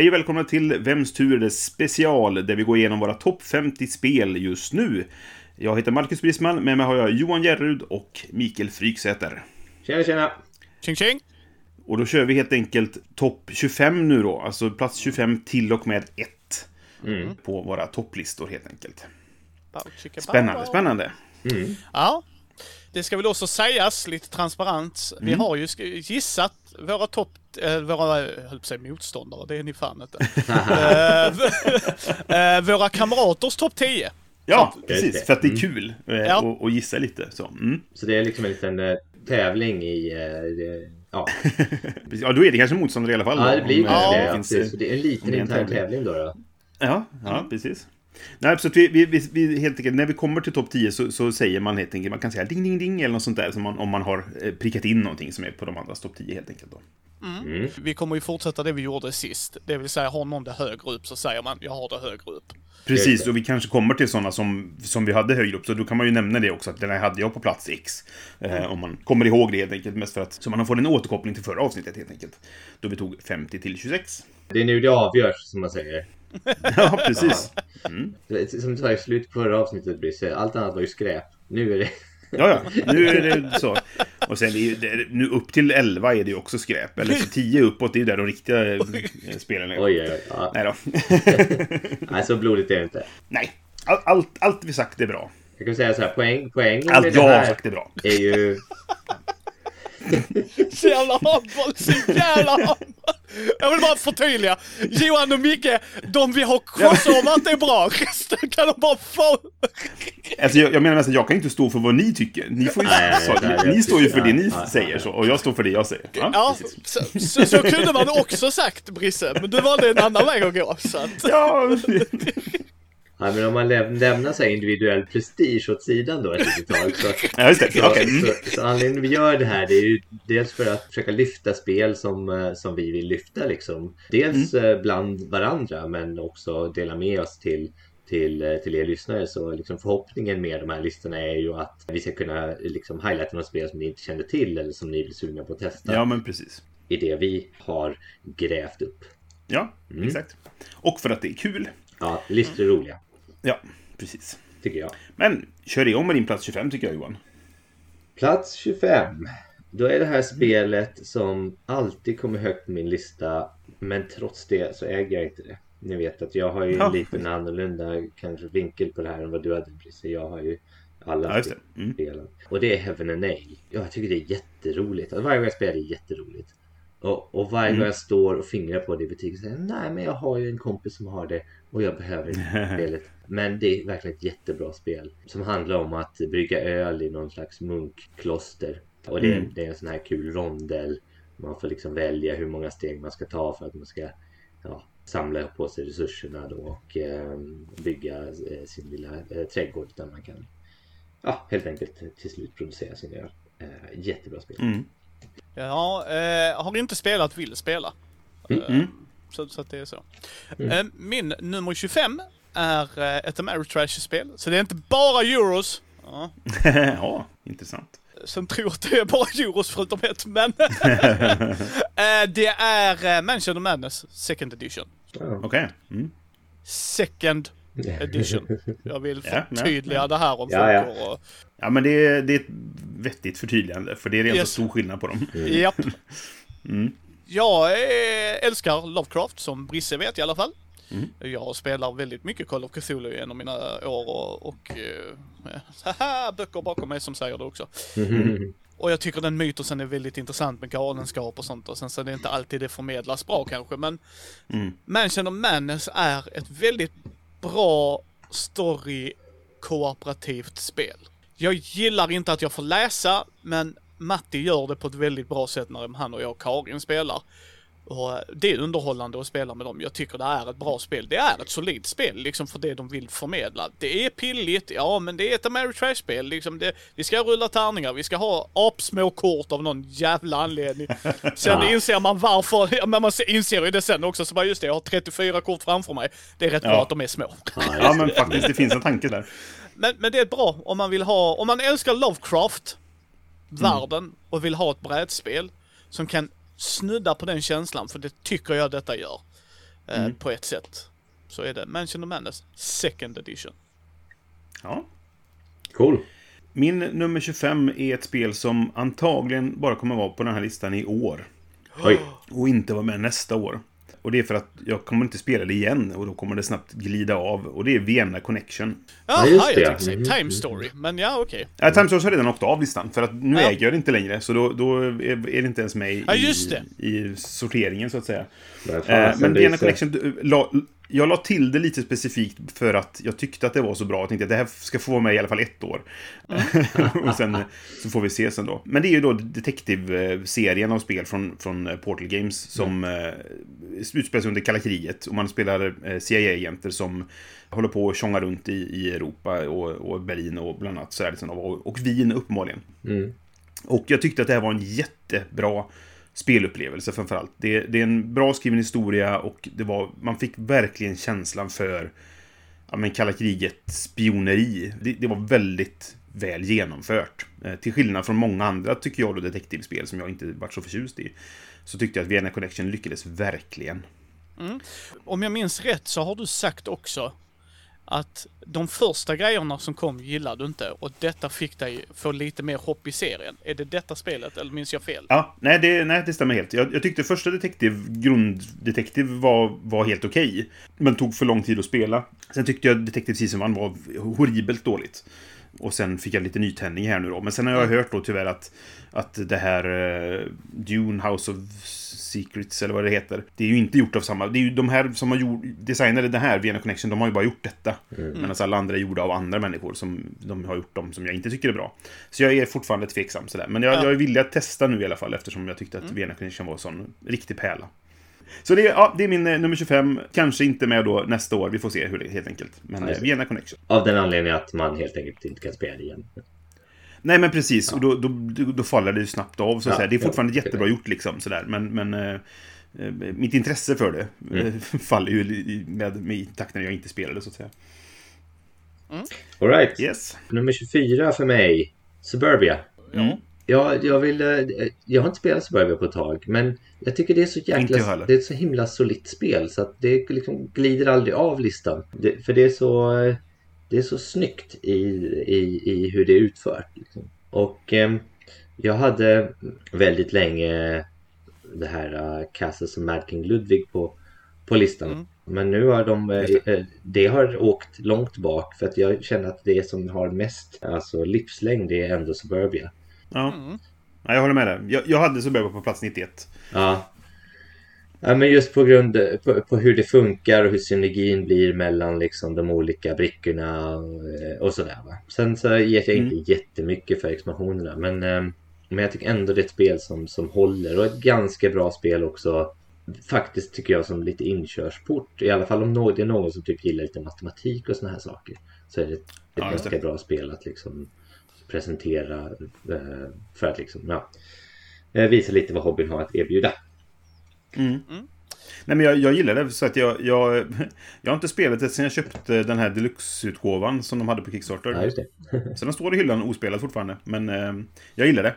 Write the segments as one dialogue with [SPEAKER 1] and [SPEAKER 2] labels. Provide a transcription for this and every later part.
[SPEAKER 1] Hej och välkomna till Vems tur är det special, där vi går igenom våra topp 50 spel just nu. Jag heter Marcus Brisman, med mig har jag Johan Järrud och Mikael Fryksäter.
[SPEAKER 2] Tjena, tjena!
[SPEAKER 3] Tjing tjing!
[SPEAKER 1] Och då kör vi helt enkelt topp 25 nu då, alltså plats 25 till och med 1. På våra topplistor helt enkelt. Spännande, spännande.
[SPEAKER 3] Ja. Det ska väl också sägas, lite transparent. Vi har ju gissat våra topp... Äh, våra, jag höll säga motståndare, det är ni fan inte. Eh, eh, våra kamraters topp 10.
[SPEAKER 1] Ja,
[SPEAKER 2] det.
[SPEAKER 1] precis, för att det är kul eh,
[SPEAKER 3] Ja.
[SPEAKER 1] och, och gissa lite. Så. Mm.
[SPEAKER 2] Så det är liksom en liten eh, tävling i... eh, det, ja.
[SPEAKER 1] Ja, då är det kanske motståndare i alla fall.
[SPEAKER 2] ja, det blir
[SPEAKER 1] om, eh,
[SPEAKER 2] det.
[SPEAKER 1] det
[SPEAKER 2] Ja,
[SPEAKER 1] finns,
[SPEAKER 2] precis. Så det är en liten
[SPEAKER 1] det
[SPEAKER 2] intern
[SPEAKER 1] tävling.
[SPEAKER 2] tävling då. då.
[SPEAKER 1] Ja, ja precis. Nej, så att vi, vi, vi, vi helt enkelt, när vi kommer till topp 10 så, så säger man helt enkelt, man kan säga ding, ding, ding eller något sånt där, som man, om man har eh, prickat in någonting som är på de andras topp 10 helt enkelt då.
[SPEAKER 3] Vi kommer ju fortsätta det vi gjorde sist. Det vill säga, har någon det högre upp så säger man, jag har det högre upp.
[SPEAKER 1] Precis, och vi kanske kommer till sådana som, som vi hade högre upp, så då kan man ju nämna det också, att den här hade jag på plats X. Eh, om man kommer ihåg det helt enkelt, mest för att, så man får en återkoppling till förra avsnittet helt enkelt. Då vi tog 50 till 26.
[SPEAKER 2] Det är nu det avgörs, som man säger.
[SPEAKER 1] Ja, precis.
[SPEAKER 2] Som du sa i slutet på förra avsnittet, Brisse, allt annat var ju skräp. Nu är det...
[SPEAKER 1] Ja, ja, nu är det så. Och sen, det, nu upp till 11 är det ju också skräp. Eller så 10 uppåt, det är ju där de riktiga eh, spelen är.
[SPEAKER 2] Oj, oj, oj. Ja.
[SPEAKER 1] Nej då.
[SPEAKER 2] Nej, så blodigt är det inte.
[SPEAKER 1] Nej, allt, allt, allt vi sagt är bra.
[SPEAKER 2] Jag kan säga så här, poäng, poängen
[SPEAKER 1] Allt
[SPEAKER 2] med
[SPEAKER 1] jag har sagt är bra.
[SPEAKER 2] är ju...
[SPEAKER 3] Så jävla handboll, så jävla handboll! Jag vill bara förtydliga. Johan och Micke, de vi har crossovat är bra. Resten kan de bara få.
[SPEAKER 1] Alltså, jag, jag menar mest att jag kan inte stå för vad ni tycker. Ni, får ju,
[SPEAKER 2] Nej,
[SPEAKER 1] så,
[SPEAKER 2] nej,
[SPEAKER 1] ni, ni står ju för det ni
[SPEAKER 2] nej, nej,
[SPEAKER 1] säger så, och jag står för det jag säger. Ja,
[SPEAKER 3] Ja, så, så, så kunde man också sagt Brisse, men du valde en annan väg att gå. Så att,
[SPEAKER 1] Ja,
[SPEAKER 2] Ja, men om man läm- lämnar så individuell prestige åt sidan då ett litet tag så...
[SPEAKER 1] ja just det.
[SPEAKER 2] Så,
[SPEAKER 1] Okej. Mm.
[SPEAKER 2] så, så anledningen vi gör det här det är ju dels för att försöka lyfta spel som, eh, som vi vill lyfta liksom. Dels
[SPEAKER 1] Mm.
[SPEAKER 2] eh, bland varandra men också dela med oss till, till, eh, till er lyssnare. Så liksom förhoppningen med de här listorna är ju att vi ska kunna liksom highlighta något spel som ni inte kände till eller som ni vill sugna på att testa
[SPEAKER 1] Ja, men precis.
[SPEAKER 2] i det vi har grävt upp.
[SPEAKER 1] Ja,
[SPEAKER 2] Mm.
[SPEAKER 1] exakt. Och för att det är kul.
[SPEAKER 2] Ja, listor är roliga,
[SPEAKER 1] Ja, precis.
[SPEAKER 2] tycker jag.
[SPEAKER 1] Men kör igång med din plats 25 tycker jag Johan.
[SPEAKER 2] Plats 25. Då är det här spelet som alltid kommer högt på min lista. Men trots det så äger jag inte det. Ni vet att jag har ju
[SPEAKER 1] Ja.
[SPEAKER 2] en liten annorlunda kanske vinkel på det här än vad du hade precis. Jag har ju alla
[SPEAKER 1] Ja, det. Mm.
[SPEAKER 2] spelen. Och det är Heaven and Nail. Ja, jag tycker det är jätteroligt. Varje gång jag spelar det är jätteroligt. Och, och varje
[SPEAKER 1] Mm.
[SPEAKER 2] gång jag står och fingrar på det i butiken säger nej men jag har ju en kompis som har det och jag behöver inte spelet. Men det är verkligen ett jättebra spel som handlar om att brygga öl i någon slags munkkloster. Och det är,
[SPEAKER 1] Mm.
[SPEAKER 2] det är en sån här kul rondel. Man får liksom välja hur många steg man ska ta för att man ska ja, samla på sig resurserna då och eh, bygga eh, sin lilla eh, trädgård där man kan ja, helt enkelt till slut producera sin öl. Eh, jättebra spel.
[SPEAKER 1] Mm.
[SPEAKER 3] ja, eh, har inte spelat, vill spela.
[SPEAKER 1] Mm.
[SPEAKER 3] Så, så att det är så. Eh, min nummer 25 är eh, ett Ameritrash-spel. Så det är inte bara euros. Ja.
[SPEAKER 1] ja, intressant.
[SPEAKER 3] Sen tror att det är bara euros förutom ett, men... Eh, det är Mansion of Madness Second Edition.
[SPEAKER 2] Ja.
[SPEAKER 1] Okej. Mm.
[SPEAKER 3] Second Edition. Jag vill
[SPEAKER 1] Ja, ja,
[SPEAKER 3] förtydliga det här om
[SPEAKER 2] Ja,
[SPEAKER 3] folk
[SPEAKER 2] ja.
[SPEAKER 3] och...
[SPEAKER 1] Ja, men det är, det är ett vettigt förtydligande, för det är redan
[SPEAKER 3] Yes.
[SPEAKER 1] så stor skillnad på dem.
[SPEAKER 3] Japp.
[SPEAKER 1] Mm.
[SPEAKER 3] Jag eh, älskar Lovecraft, som Brisse vet i alla fall.
[SPEAKER 1] Mm.
[SPEAKER 3] Jag spelar väldigt mycket Call of Cthulhu genom mina år och, och eh, haha, böcker bakom mig som säger det också. Och jag tycker den mytosen är väldigt intressant med galenskap och sånt och sen så är det inte alltid det förmedlas bra kanske men
[SPEAKER 1] Mm.
[SPEAKER 3] Mansion of Madness är ett väldigt bra story kooperativt spel. Jag gillar inte att jag får läsa men Matti gör det på ett väldigt bra sätt när han och jag och Karin spelar. Och eh, det är underhållande att spela med dem. Jag tycker det är ett bra spel. Det är ett solidt spel liksom för det de vill förmedla. Det är pilligt, ja men det är ett Ameritrash-spel. Liksom det, vi ska rulla tärningar, vi ska ha apsmå kort av någon jävla anledning. Sen inser man varför, ja, men man inser ju det sen också. Så bara just det, jag har 34 kort framför mig. Det är rätt
[SPEAKER 1] Ja.
[SPEAKER 3] bra att de är små.
[SPEAKER 1] Ja, men faktiskt, det finns en tanke där.
[SPEAKER 3] Men, men det är bra om man vill ha, om man älskar Lovecraft, världen, och vill ha ett brädspel som kan snudda på den känslan, för det tycker jag detta gör. Eh, På ett sätt. Så är det Mansion of Madness Second Edition.
[SPEAKER 1] Ja.
[SPEAKER 2] Cool.
[SPEAKER 1] Min nummer 25 är ett spel som antagligen bara kommer vara på den här listan i år.
[SPEAKER 2] Oj.
[SPEAKER 1] Och inte vara med nästa år. Och det är för att jag kommer inte spela det igen och då kommer det snabbt glida av. Och det är Vienna Connection.
[SPEAKER 3] Jaha,
[SPEAKER 2] just det,
[SPEAKER 3] jag
[SPEAKER 2] ja.
[SPEAKER 3] tänkte säga
[SPEAKER 2] Mhm,
[SPEAKER 3] Time Story, men ja okej.
[SPEAKER 1] Äh, Time Source har redan åkt av listan, för att nu
[SPEAKER 3] Ja.
[SPEAKER 1] äger jag det inte längre. Så då, då är det inte ens med i,
[SPEAKER 3] Ja, just det.
[SPEAKER 1] i sorteringen, så att säga.
[SPEAKER 2] Men
[SPEAKER 1] Eh, men Vienna Connection, la, jag la till det lite specifikt för att jag tyckte att det var så bra. Jag tänkte att det här ska få vara med i alla fall ett år. och sen så får vi se sen då. Men det är ju då Detective-serien av spel från, från eh, Portal Games som mm. utspelar sig under kalla kriget. Och man spelar eh, CIA-agenter som håller på att tjonga runt i, i Europa och, och Berlin och bland annat. Så är det liksom, och, och Wien uppenbarligen.
[SPEAKER 2] Mm.
[SPEAKER 1] Och jag tyckte att det här var en jättebra spelupplevelse framförallt. Det, det är en bra skriven historia och det var, man fick verkligen känslan för ja, men kalla kriget spioneri. Det, det var väldigt väl genomfört. Eh, till skillnad från många andra, tycker jag, då, detektivspel som jag inte varit så förtjust i. Så tyckte jag att Vienna Connection lyckades verkligen. Mm.
[SPEAKER 3] Om jag minns rätt så har du sagt också att de första grejerna som kom gillade du inte och detta fick dig få lite mer hopp i serien. Är det detta spelet eller minns jag fel?
[SPEAKER 1] Ja, nej det, nej, det stämmer helt. Jag, jag tyckte första detektiv, grunddetektiv var, var helt okej. men tog för lång tid att spela. Sen tyckte jag Detective Season 1 var horribelt dåligt. Och sen fick jag lite nytändning här nu då. Men sen har jag hört då tyvärr att, att det här eh, Dune House of Secrets, eller vad det heter. Det är ju inte gjort av samma... Det är ju de här som har gjort, designade det här, Vienna Connection, de har ju bara gjort detta. Medan alla andra är gjorda av andra människor som de har gjort dem som jag inte tycker är bra. Så jag är fortfarande tveksam sådär. Men jag,
[SPEAKER 3] Ja.
[SPEAKER 1] jag är villig att testa nu i alla fall eftersom jag tyckte att Vienna Connection var en sån riktig pärla. Så det, är- ja, det är min eh, nummer 25. Kanske inte med då nästa år. Vi får se hur det helt enkelt. Men eh, Vienna Connection.
[SPEAKER 2] Av den anledningen att man helt enkelt inte kan spela det igen.
[SPEAKER 1] Nej men precis, och då, då, då, faller det ju snabbt av. Så att
[SPEAKER 2] Ja,
[SPEAKER 1] säga. Det är
[SPEAKER 2] ja.
[SPEAKER 1] fortfarande jättebra gjort liksom. Sådär. Men, men eh, eh, mitt intresse för det eh, faller ju med, med i takt när jag inte spelade så att säga.
[SPEAKER 2] Alright.
[SPEAKER 1] Yes.
[SPEAKER 2] Nummer 24 för mig. Suburbia.
[SPEAKER 1] Mm.
[SPEAKER 2] Ja, jag vill... eh, Jag har inte spelat Suburbia på ett tag, men jag tycker det är så
[SPEAKER 1] jag
[SPEAKER 2] jäkla... Det är ett så himla solitt spel så att det liksom glider aldrig av listan. Det, för det är så... Det är så snyggt i, i, i hur det är utfört. Liksom. Och eh, jag hade väldigt länge det här uh, Castles of Mad King Ludwig på, på listan.
[SPEAKER 3] Mm.
[SPEAKER 2] Men nu har de, eh, eh, det har åkt långt bak för att jag känner att det som har mest alltså livslängd det är ändå Suburbia.
[SPEAKER 1] Ja.
[SPEAKER 3] Mm.
[SPEAKER 1] ja, jag håller med dig. Jag, jag hade Suburban på plats 91.
[SPEAKER 2] Ja. Ja men just på grund på, på hur det funkar och hur synergin blir mellan liksom de olika brickorna och, och sådär. Va? Sen så ger jag inte jättemycket för expansionerna men, eh, men jag tycker ändå det är ett spel som, som håller och ett ganska bra spel också. Faktiskt tycker jag som lite inkörsport. I alla fall om någon, det är någon som typ gillar lite matematik och såna här saker. Så är det ett, ett
[SPEAKER 1] Ja,
[SPEAKER 2] ganska bra spel att liksom presentera eh, för att liksom, ja, eh, visa lite vad hobbyn har att erbjuda.
[SPEAKER 1] Nej men jag, jag gillar det så att jag, jag... Jag har inte spelat det sen jag köpte den här deluxe-utgåvan som de hade på Kickstarter.
[SPEAKER 2] Ja, just det.
[SPEAKER 1] Så den står i hyllan ospelad fortfarande. Men eh, jag gillar det.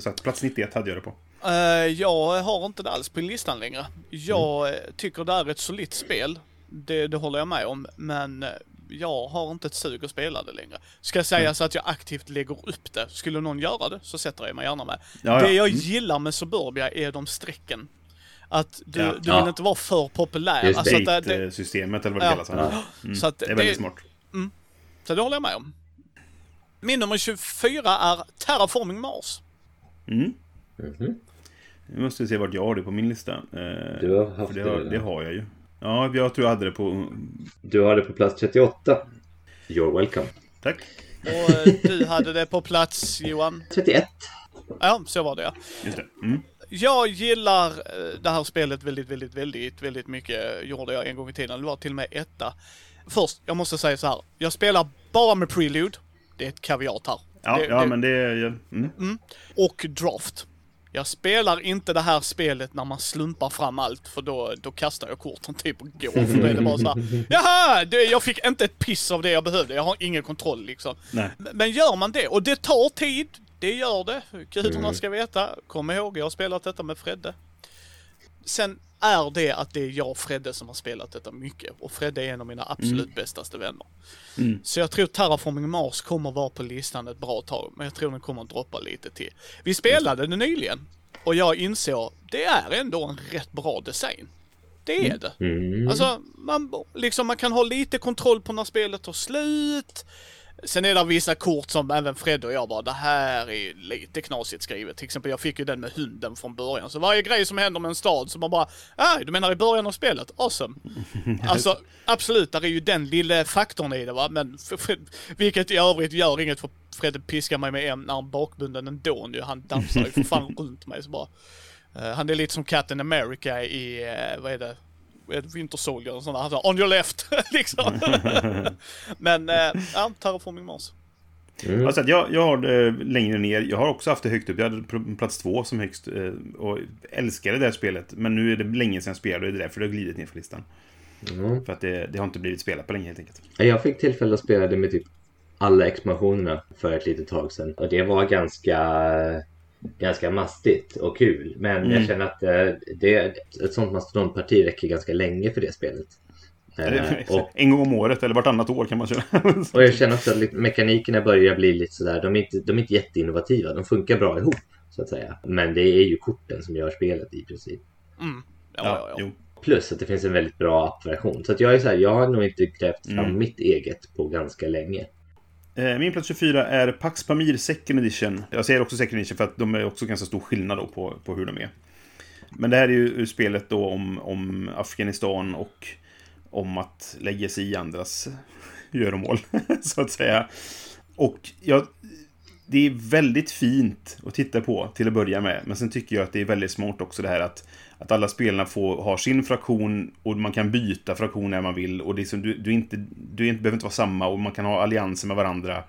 [SPEAKER 1] Så att plats 91 hade jag det på.
[SPEAKER 3] Eh, jag har inte det alls på listan längre. Jag eh, tycker det är ett solitt spel. Det, det håller jag med om. Men eh, jag har inte ett sug att spela det längre. Ska jag säga så att jag aktivt lägger upp det. Skulle någon göra det så sätter jag mig gärna med.
[SPEAKER 1] Ja, ja.
[SPEAKER 3] Det jag
[SPEAKER 1] Mm.
[SPEAKER 3] gillar med Suburbia är de strecken. Att du,
[SPEAKER 1] Ja.
[SPEAKER 3] du
[SPEAKER 2] Ja.
[SPEAKER 3] vill inte vara för populär.
[SPEAKER 2] Just
[SPEAKER 3] Alltså att det,
[SPEAKER 1] Date-systemet eller vad det
[SPEAKER 3] Ja.
[SPEAKER 1] kallas.
[SPEAKER 2] Ja.
[SPEAKER 1] Mm.
[SPEAKER 3] Så att
[SPEAKER 1] det är väldigt
[SPEAKER 3] det-
[SPEAKER 1] smart.
[SPEAKER 3] så det håller jag med om. Min nummer 24 är Terraforming Mars.
[SPEAKER 1] Mm.
[SPEAKER 2] Mhm.
[SPEAKER 1] Nu måste vi se vart jag har det på min lista. Eh,
[SPEAKER 2] Du har haft
[SPEAKER 1] för det, har,
[SPEAKER 2] det,
[SPEAKER 1] det
[SPEAKER 2] ja.
[SPEAKER 1] har jag ju. Ja, jag tror jag hade det på...
[SPEAKER 2] Du har det på plats 38. You're welcome.
[SPEAKER 1] Tack.
[SPEAKER 3] Och eh, du hade det på plats Johan.
[SPEAKER 2] 31.
[SPEAKER 3] Ja, så var det ja.
[SPEAKER 1] Just det. Mm.
[SPEAKER 3] Jag gillar eh, det här spelet väldigt, väldigt, väldigt, väldigt mycket. Gjorde jag en gång i tiden. Det var till och med etta. Först, jag måste säga så här. Jag spelar bara med Prelude. Det är ett kaviat här.
[SPEAKER 1] Ja,
[SPEAKER 3] det,
[SPEAKER 1] ja
[SPEAKER 3] det,
[SPEAKER 1] men det är... Mm.
[SPEAKER 3] Och Draft. Jag spelar inte det här spelet när man slumpar fram allt för då, då kastar jag korten typ och går. För då är det bara så här, Jaha! Det, jag fick inte ett piss av det jag behövde. Jag har ingen kontroll liksom.
[SPEAKER 1] Nej.
[SPEAKER 3] Men gör man det, och det tar tid, det gör det. Gudarna ska veta. Kom ihåg, jag har spelat detta med Fredde. Sen är det att det är jag och Fredde som har spelat detta mycket. Och Fredde är en av mina absolut bästaste vänner. Så jag tror Terraforming Mars kommer vara på listan ett bra tag. Men jag tror den kommer att droppa lite till. Vi spelade den nyligen. Och jag insåg, det är ändå en rätt bra design. Det är det.
[SPEAKER 2] Mm.
[SPEAKER 3] Alltså, man, liksom, man kan ha lite kontroll på när spelet tar slut. Sen är det vissa kort som även Fred och jag bara, det här är lite knasigt skrivet. Till exempel, jag fick ju den med hunden från början. Så varje grej som händer med en stad så man bara, ah, du menar i början av spelet? Awesome. Alltså, absolut, där är ju den lilla faktorn i det va, men för, vilket i övrigt gör inget för Fred piskar mig med en när är bakbunden ändå nu. Han dansar ju för fan runt mig så bara. Eh, han är lite som Captain America i, uh, vad är det? Winter Soldier och sådana. Han sa on your left, liksom. Men, uh, ja, Terraforming Mars.
[SPEAKER 2] Mm.
[SPEAKER 1] Alltså jag, jag har det längre ner. Jag har också haft det högt upp. Jag hade pl- plats två som högst. eh, Och älskade det här spelet. Men nu är det länge sedan jag spelade och det är därför det har glidit ner för listan.
[SPEAKER 2] Mm.
[SPEAKER 1] För att det, det har inte blivit spelat på länge helt enkelt.
[SPEAKER 2] Jag fick tillfälle att spela det med typ alla expansionerna för ett litet tag sedan. Och det var ganska, ganska mastigt och kul. Men
[SPEAKER 1] Mm.
[SPEAKER 2] jag känner att eh, det, ett sånt mastodontparti räcker ganska länge för det spelet. Eh, och,
[SPEAKER 1] En gång om året eller vartannat år kan man köra.
[SPEAKER 2] och jag känner också att mekanikerna börjar bli lite sådär, de är, inte, de är inte jätteinnovativa. De funkar bra ihop så att säga. Men det är ju korten som gör spelet i princip.
[SPEAKER 3] Mm. Ja,
[SPEAKER 1] ja,
[SPEAKER 3] ja.
[SPEAKER 2] Plus att det finns en väldigt bra appversion. Så att jag är så här, jag har nog inte grävt fram
[SPEAKER 1] Mm.
[SPEAKER 2] mitt eget på ganska länge.
[SPEAKER 1] Eh, min plats 24 är Pax Pamir Second Edition. Jag säger också Second Edition för att de är också ganska stor skillnad då på, på hur de är. Men det här är ju spelet då om, om Afghanistan och om att lägga sig i andras göromål, så att säga. Och jag, det är väldigt fint att titta på till att börja med. Men sen tycker jag att det är väldigt smart också det här att, att alla spelarna får ha sin fraktion och man kan byta fraktion när man vill. Och det är som, du, du, är inte, du är inte, behöver inte vara samma och man kan ha allianser med varandra.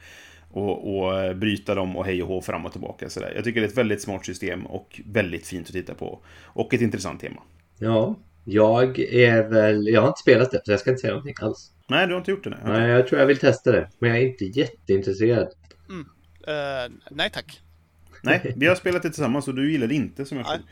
[SPEAKER 1] Och, och eh, bryta dem och hej och hå fram och tillbaka. Så där. Jag tycker det är ett väldigt smart system och väldigt fint att titta på. Och ett intressant tema.
[SPEAKER 2] Ja, jag är väl, jag har inte spelat det så jag ska inte säga någonting alls.
[SPEAKER 1] Nej, du har inte gjort det? Nej.
[SPEAKER 2] Nej, jag tror jag vill testa det. Men jag är inte jätteintresserad.
[SPEAKER 3] Eh, nej tack.
[SPEAKER 1] Nej, vi har spelat det tillsammans och du gillar det inte som jag förstod.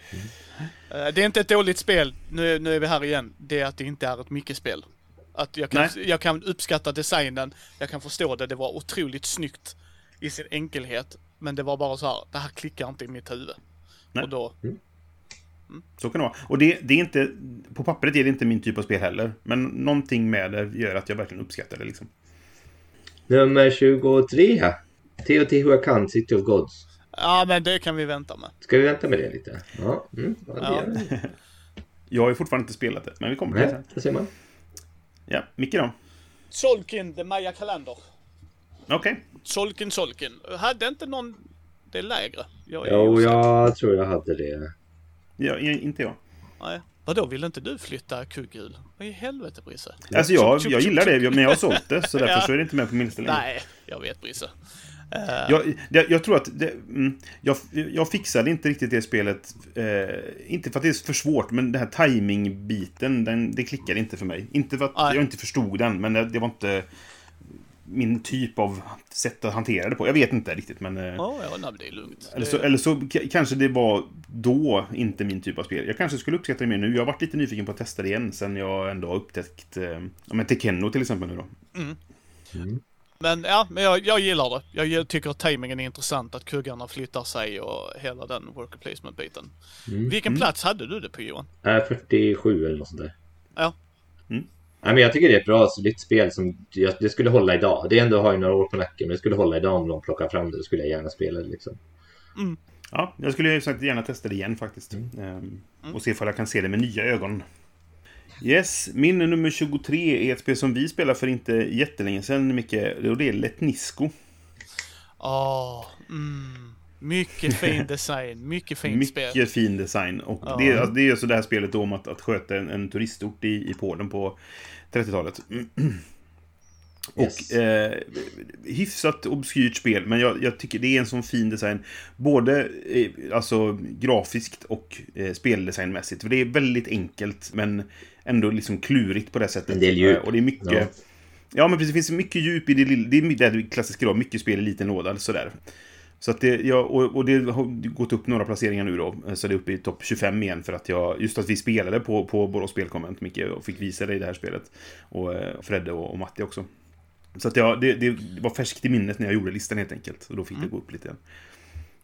[SPEAKER 3] Eh, det är inte ett dåligt spel. Nu, nu är vi här igen. Det är att det inte är ett Micke-spel. Att jag kan,
[SPEAKER 1] Nej.
[SPEAKER 3] jag kan uppskatta designen, jag kan förstå det, det var otroligt snyggt i sin enkelhet. Men det var bara så här, det här klickar inte i mitt huvud.
[SPEAKER 1] Nej.
[SPEAKER 3] Och då,
[SPEAKER 1] Så kan det vara. Och det, det är inte... På pappret är det inte min typ av spel heller. Men någonting med det gör att jag verkligen uppskattar det liksom.
[SPEAKER 2] Nummer 23. Teotihuacan, City of Gods.
[SPEAKER 3] Ja men det kan vi vänta med.
[SPEAKER 2] Ska vi vänta med det lite? Ja, mm, ja, det
[SPEAKER 3] Ja.
[SPEAKER 1] Jag har ju fortfarande inte spelat det, men vi kommer till det
[SPEAKER 2] Nej,
[SPEAKER 1] sen.
[SPEAKER 2] det ser man.
[SPEAKER 1] Ja, Micke då?
[SPEAKER 3] Solkin, The Maya Kalender.
[SPEAKER 1] Okej.
[SPEAKER 3] Solkin, Solkin. Hade inte någon det lägre? Jag
[SPEAKER 2] Jo,
[SPEAKER 3] osäker.
[SPEAKER 2] jag tror jag hade det.
[SPEAKER 1] Ja, inte jag.
[SPEAKER 3] Nej. Vadå, vill inte du flytta kugghjul? Vad i helvete Brisse?
[SPEAKER 1] Alltså jag, jag gillar det, men jag har sålt det. Så därför
[SPEAKER 3] Ja.
[SPEAKER 1] så är det inte med på min längre.
[SPEAKER 3] Nej, jag vet Brisse.
[SPEAKER 1] Jag, jag, jag tror att det, mm, jag, jag fixade inte riktigt det spelet. Eh, inte för att det är för svårt, men den här timing-biten, den, det klickade inte för mig. Inte för att
[SPEAKER 3] Nej.
[SPEAKER 1] jag inte förstod den, men det, det var inte min typ av sätt att hantera det på. Jag vet inte riktigt, men... Eh,
[SPEAKER 3] Ja, ja, nej, men det är lugnt.
[SPEAKER 1] Eller så, eller så kanske det var då inte min typ av spel. Jag kanske skulle uppskatta det mer nu. Jag har varit lite nyfiken på att testa det igen sen jag ändå har upptäckt... Eh, men Tekenno till exempel nu då.
[SPEAKER 3] Men ja, men jag, jag gillar det. Jag tycker att tajmingen är intressant, att kuggarna flyttar sig och hela den worker placement-biten.
[SPEAKER 2] Mm.
[SPEAKER 3] Vilken plats hade du det på Johan?
[SPEAKER 2] Äh, 47 eller något sånt där.
[SPEAKER 3] Ja.
[SPEAKER 1] Mm.
[SPEAKER 2] Nej, men jag tycker det är ett bra solitt spel som jag, det skulle hålla idag. Det är ändå har ju några år på nacken, men det skulle hålla idag om de plockar fram det. Då skulle jag gärna spela det liksom.
[SPEAKER 1] Ja, jag skulle ju sagt gärna testa det igen faktiskt. Ehm, Och se ifall jag kan se det med nya ögon. Yes, min nummer 23 är ett spel som vi spelade för inte jättelänge sedan, Micke. Och det är Letnisco.
[SPEAKER 3] Åh, mm. Mycket fin design, mycket fint spel.
[SPEAKER 1] Mycket fin design. Och
[SPEAKER 3] Ja.
[SPEAKER 1] det, är- alltså, det är alltså det här spelet om att, att sköta en, en turistort i, i Polen på 30-talet.
[SPEAKER 2] Yes.
[SPEAKER 1] Och eh, hyfsat obskyrt spel, men jag, jag tycker det är en sån fin design. Både eh, alltså, grafiskt och eh, speldesignmässigt. För det är väldigt enkelt, men ändå liksom klurigt på det sättet.
[SPEAKER 2] En del djup.
[SPEAKER 1] Eh, Och det är mycket...
[SPEAKER 2] Ja.
[SPEAKER 1] Ja, men precis. Det finns mycket djup i det lilla. Det är det klassiska då, mycket spel i liten låda, sådär. Så att det, ja, och, och det har gått upp några placeringar nu då. Så det är uppe i topp 25 igen för att jag, just att vi spelade på, på Borås Spelkonvent mycket och fick visa dig det här spelet. Och eh, Fredde och, och Matti också. Så att ja, det, det var färskt i minnet när jag gjorde listan helt enkelt. Och då fick det gå upp lite igen.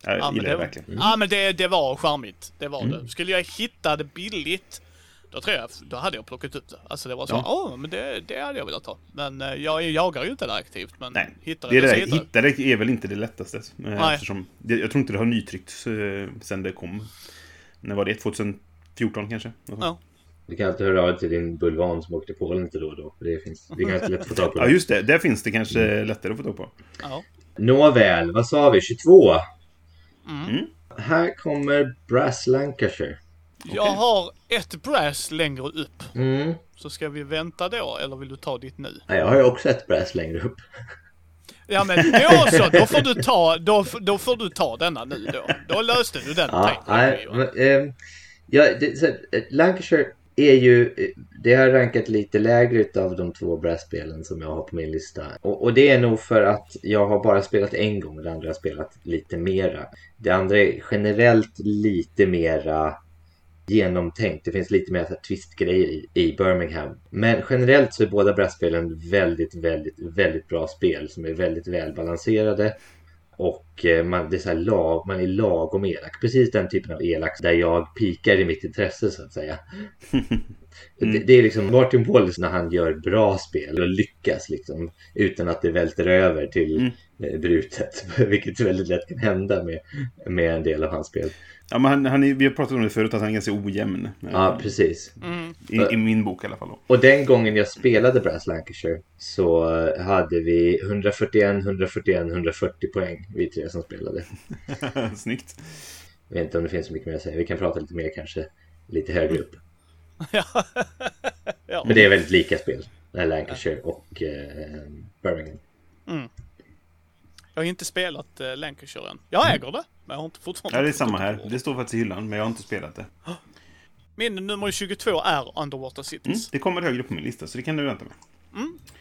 [SPEAKER 1] Jag
[SPEAKER 3] Mm. Ja,
[SPEAKER 1] gillar
[SPEAKER 3] det,
[SPEAKER 1] det verkligen.
[SPEAKER 3] ja, men det, det var charmigt. Det var
[SPEAKER 1] Mm.
[SPEAKER 3] det. Skulle jag hitta det billigt, då tror jag, då hade jag plockat upp det. Alltså det var så, åh,
[SPEAKER 1] Ja.
[SPEAKER 3] men det, det hade jag velat ha. Men eh, jag jagar ju inte det aktivt, men
[SPEAKER 1] Nej,
[SPEAKER 3] hittar
[SPEAKER 1] det
[SPEAKER 3] det, så
[SPEAKER 1] där.
[SPEAKER 3] hittar jag det.
[SPEAKER 1] Är väl inte det lättaste. Eh,
[SPEAKER 3] Nej.
[SPEAKER 1] Eftersom jag tror inte det har nytryckts eh, sen det kom. När var det? 2014 kanske?
[SPEAKER 3] Ja.
[SPEAKER 2] Du kan alltid höra av dig till din bulvan som åkte till Polen lite då och då. För det, finns, det är ganska lätt att få tag på.
[SPEAKER 1] Ja,
[SPEAKER 2] det.
[SPEAKER 1] just det. Där finns det kanske lättare att få tag på.
[SPEAKER 3] Ja.
[SPEAKER 2] Nåväl, vad sa vi? 22?
[SPEAKER 3] Mm.
[SPEAKER 2] Här kommer Brass Lancashire.
[SPEAKER 3] Jag har ett brass längre upp.
[SPEAKER 2] Mm.
[SPEAKER 3] Så ska vi vänta då, eller vill du ta ditt nu?
[SPEAKER 2] Ja, Jag har ju också ett Brass längre upp.
[SPEAKER 3] Ja men då så, då får du ta, då, då får du ta denna nu då. Då löste du den
[SPEAKER 2] Ja, nej, men, ehm, ja, det, så, eh, Lancashire är ju, det har rankat lite lägre utav de två brädspelen som jag har på min lista. Och, och det är nog för att jag har bara spelat en gång och det andra har jag spelat lite mera. Det andra är generellt lite mera genomtänkt. Det finns lite mer så här twistgrejer i, i Birmingham. Men generellt så är båda brädspelen väldigt, väldigt, väldigt bra spel som är väldigt välbalanserade. Och eh, man, det är så lag, man är lagom elak. Precis den typen av elak där jag pikar i mitt intresse så att säga. Det, det är liksom Martin Wallace när han gör bra spel och lyckas liksom utan att det välter över till eh, brutet. Vilket väldigt lätt kan hända med, med en del av hans spel.
[SPEAKER 1] Ja, men han, han är, vi har pratat om det förut, att han är ganska ojämn. eh,
[SPEAKER 2] Ja, precis.
[SPEAKER 1] I, I min bok i alla fall. Då.
[SPEAKER 2] Och den gången jag spelade Brass Lancashire så hade vi 141, 141, 140 poäng vi tre som spelade.
[SPEAKER 1] Snyggt.
[SPEAKER 2] Jag vet inte om det finns så mycket mer att säga. Vi kan prata lite mer kanske lite högre upp.
[SPEAKER 3] Ja. ja.
[SPEAKER 2] Men det är väldigt lika spel. Här Lancashire och eh, Birmingham.
[SPEAKER 3] Jag har inte spelat uh, Lancashire än. Jag äger det, men jag har inte fortfarande
[SPEAKER 1] Ja, det är samma här. Det står faktiskt i hyllan, men jag har inte spelat det.
[SPEAKER 3] Min nummer 22 är Underwater
[SPEAKER 1] Mm,
[SPEAKER 3] Cities.
[SPEAKER 1] det kommer högre på min lista, så det kan du vänta med.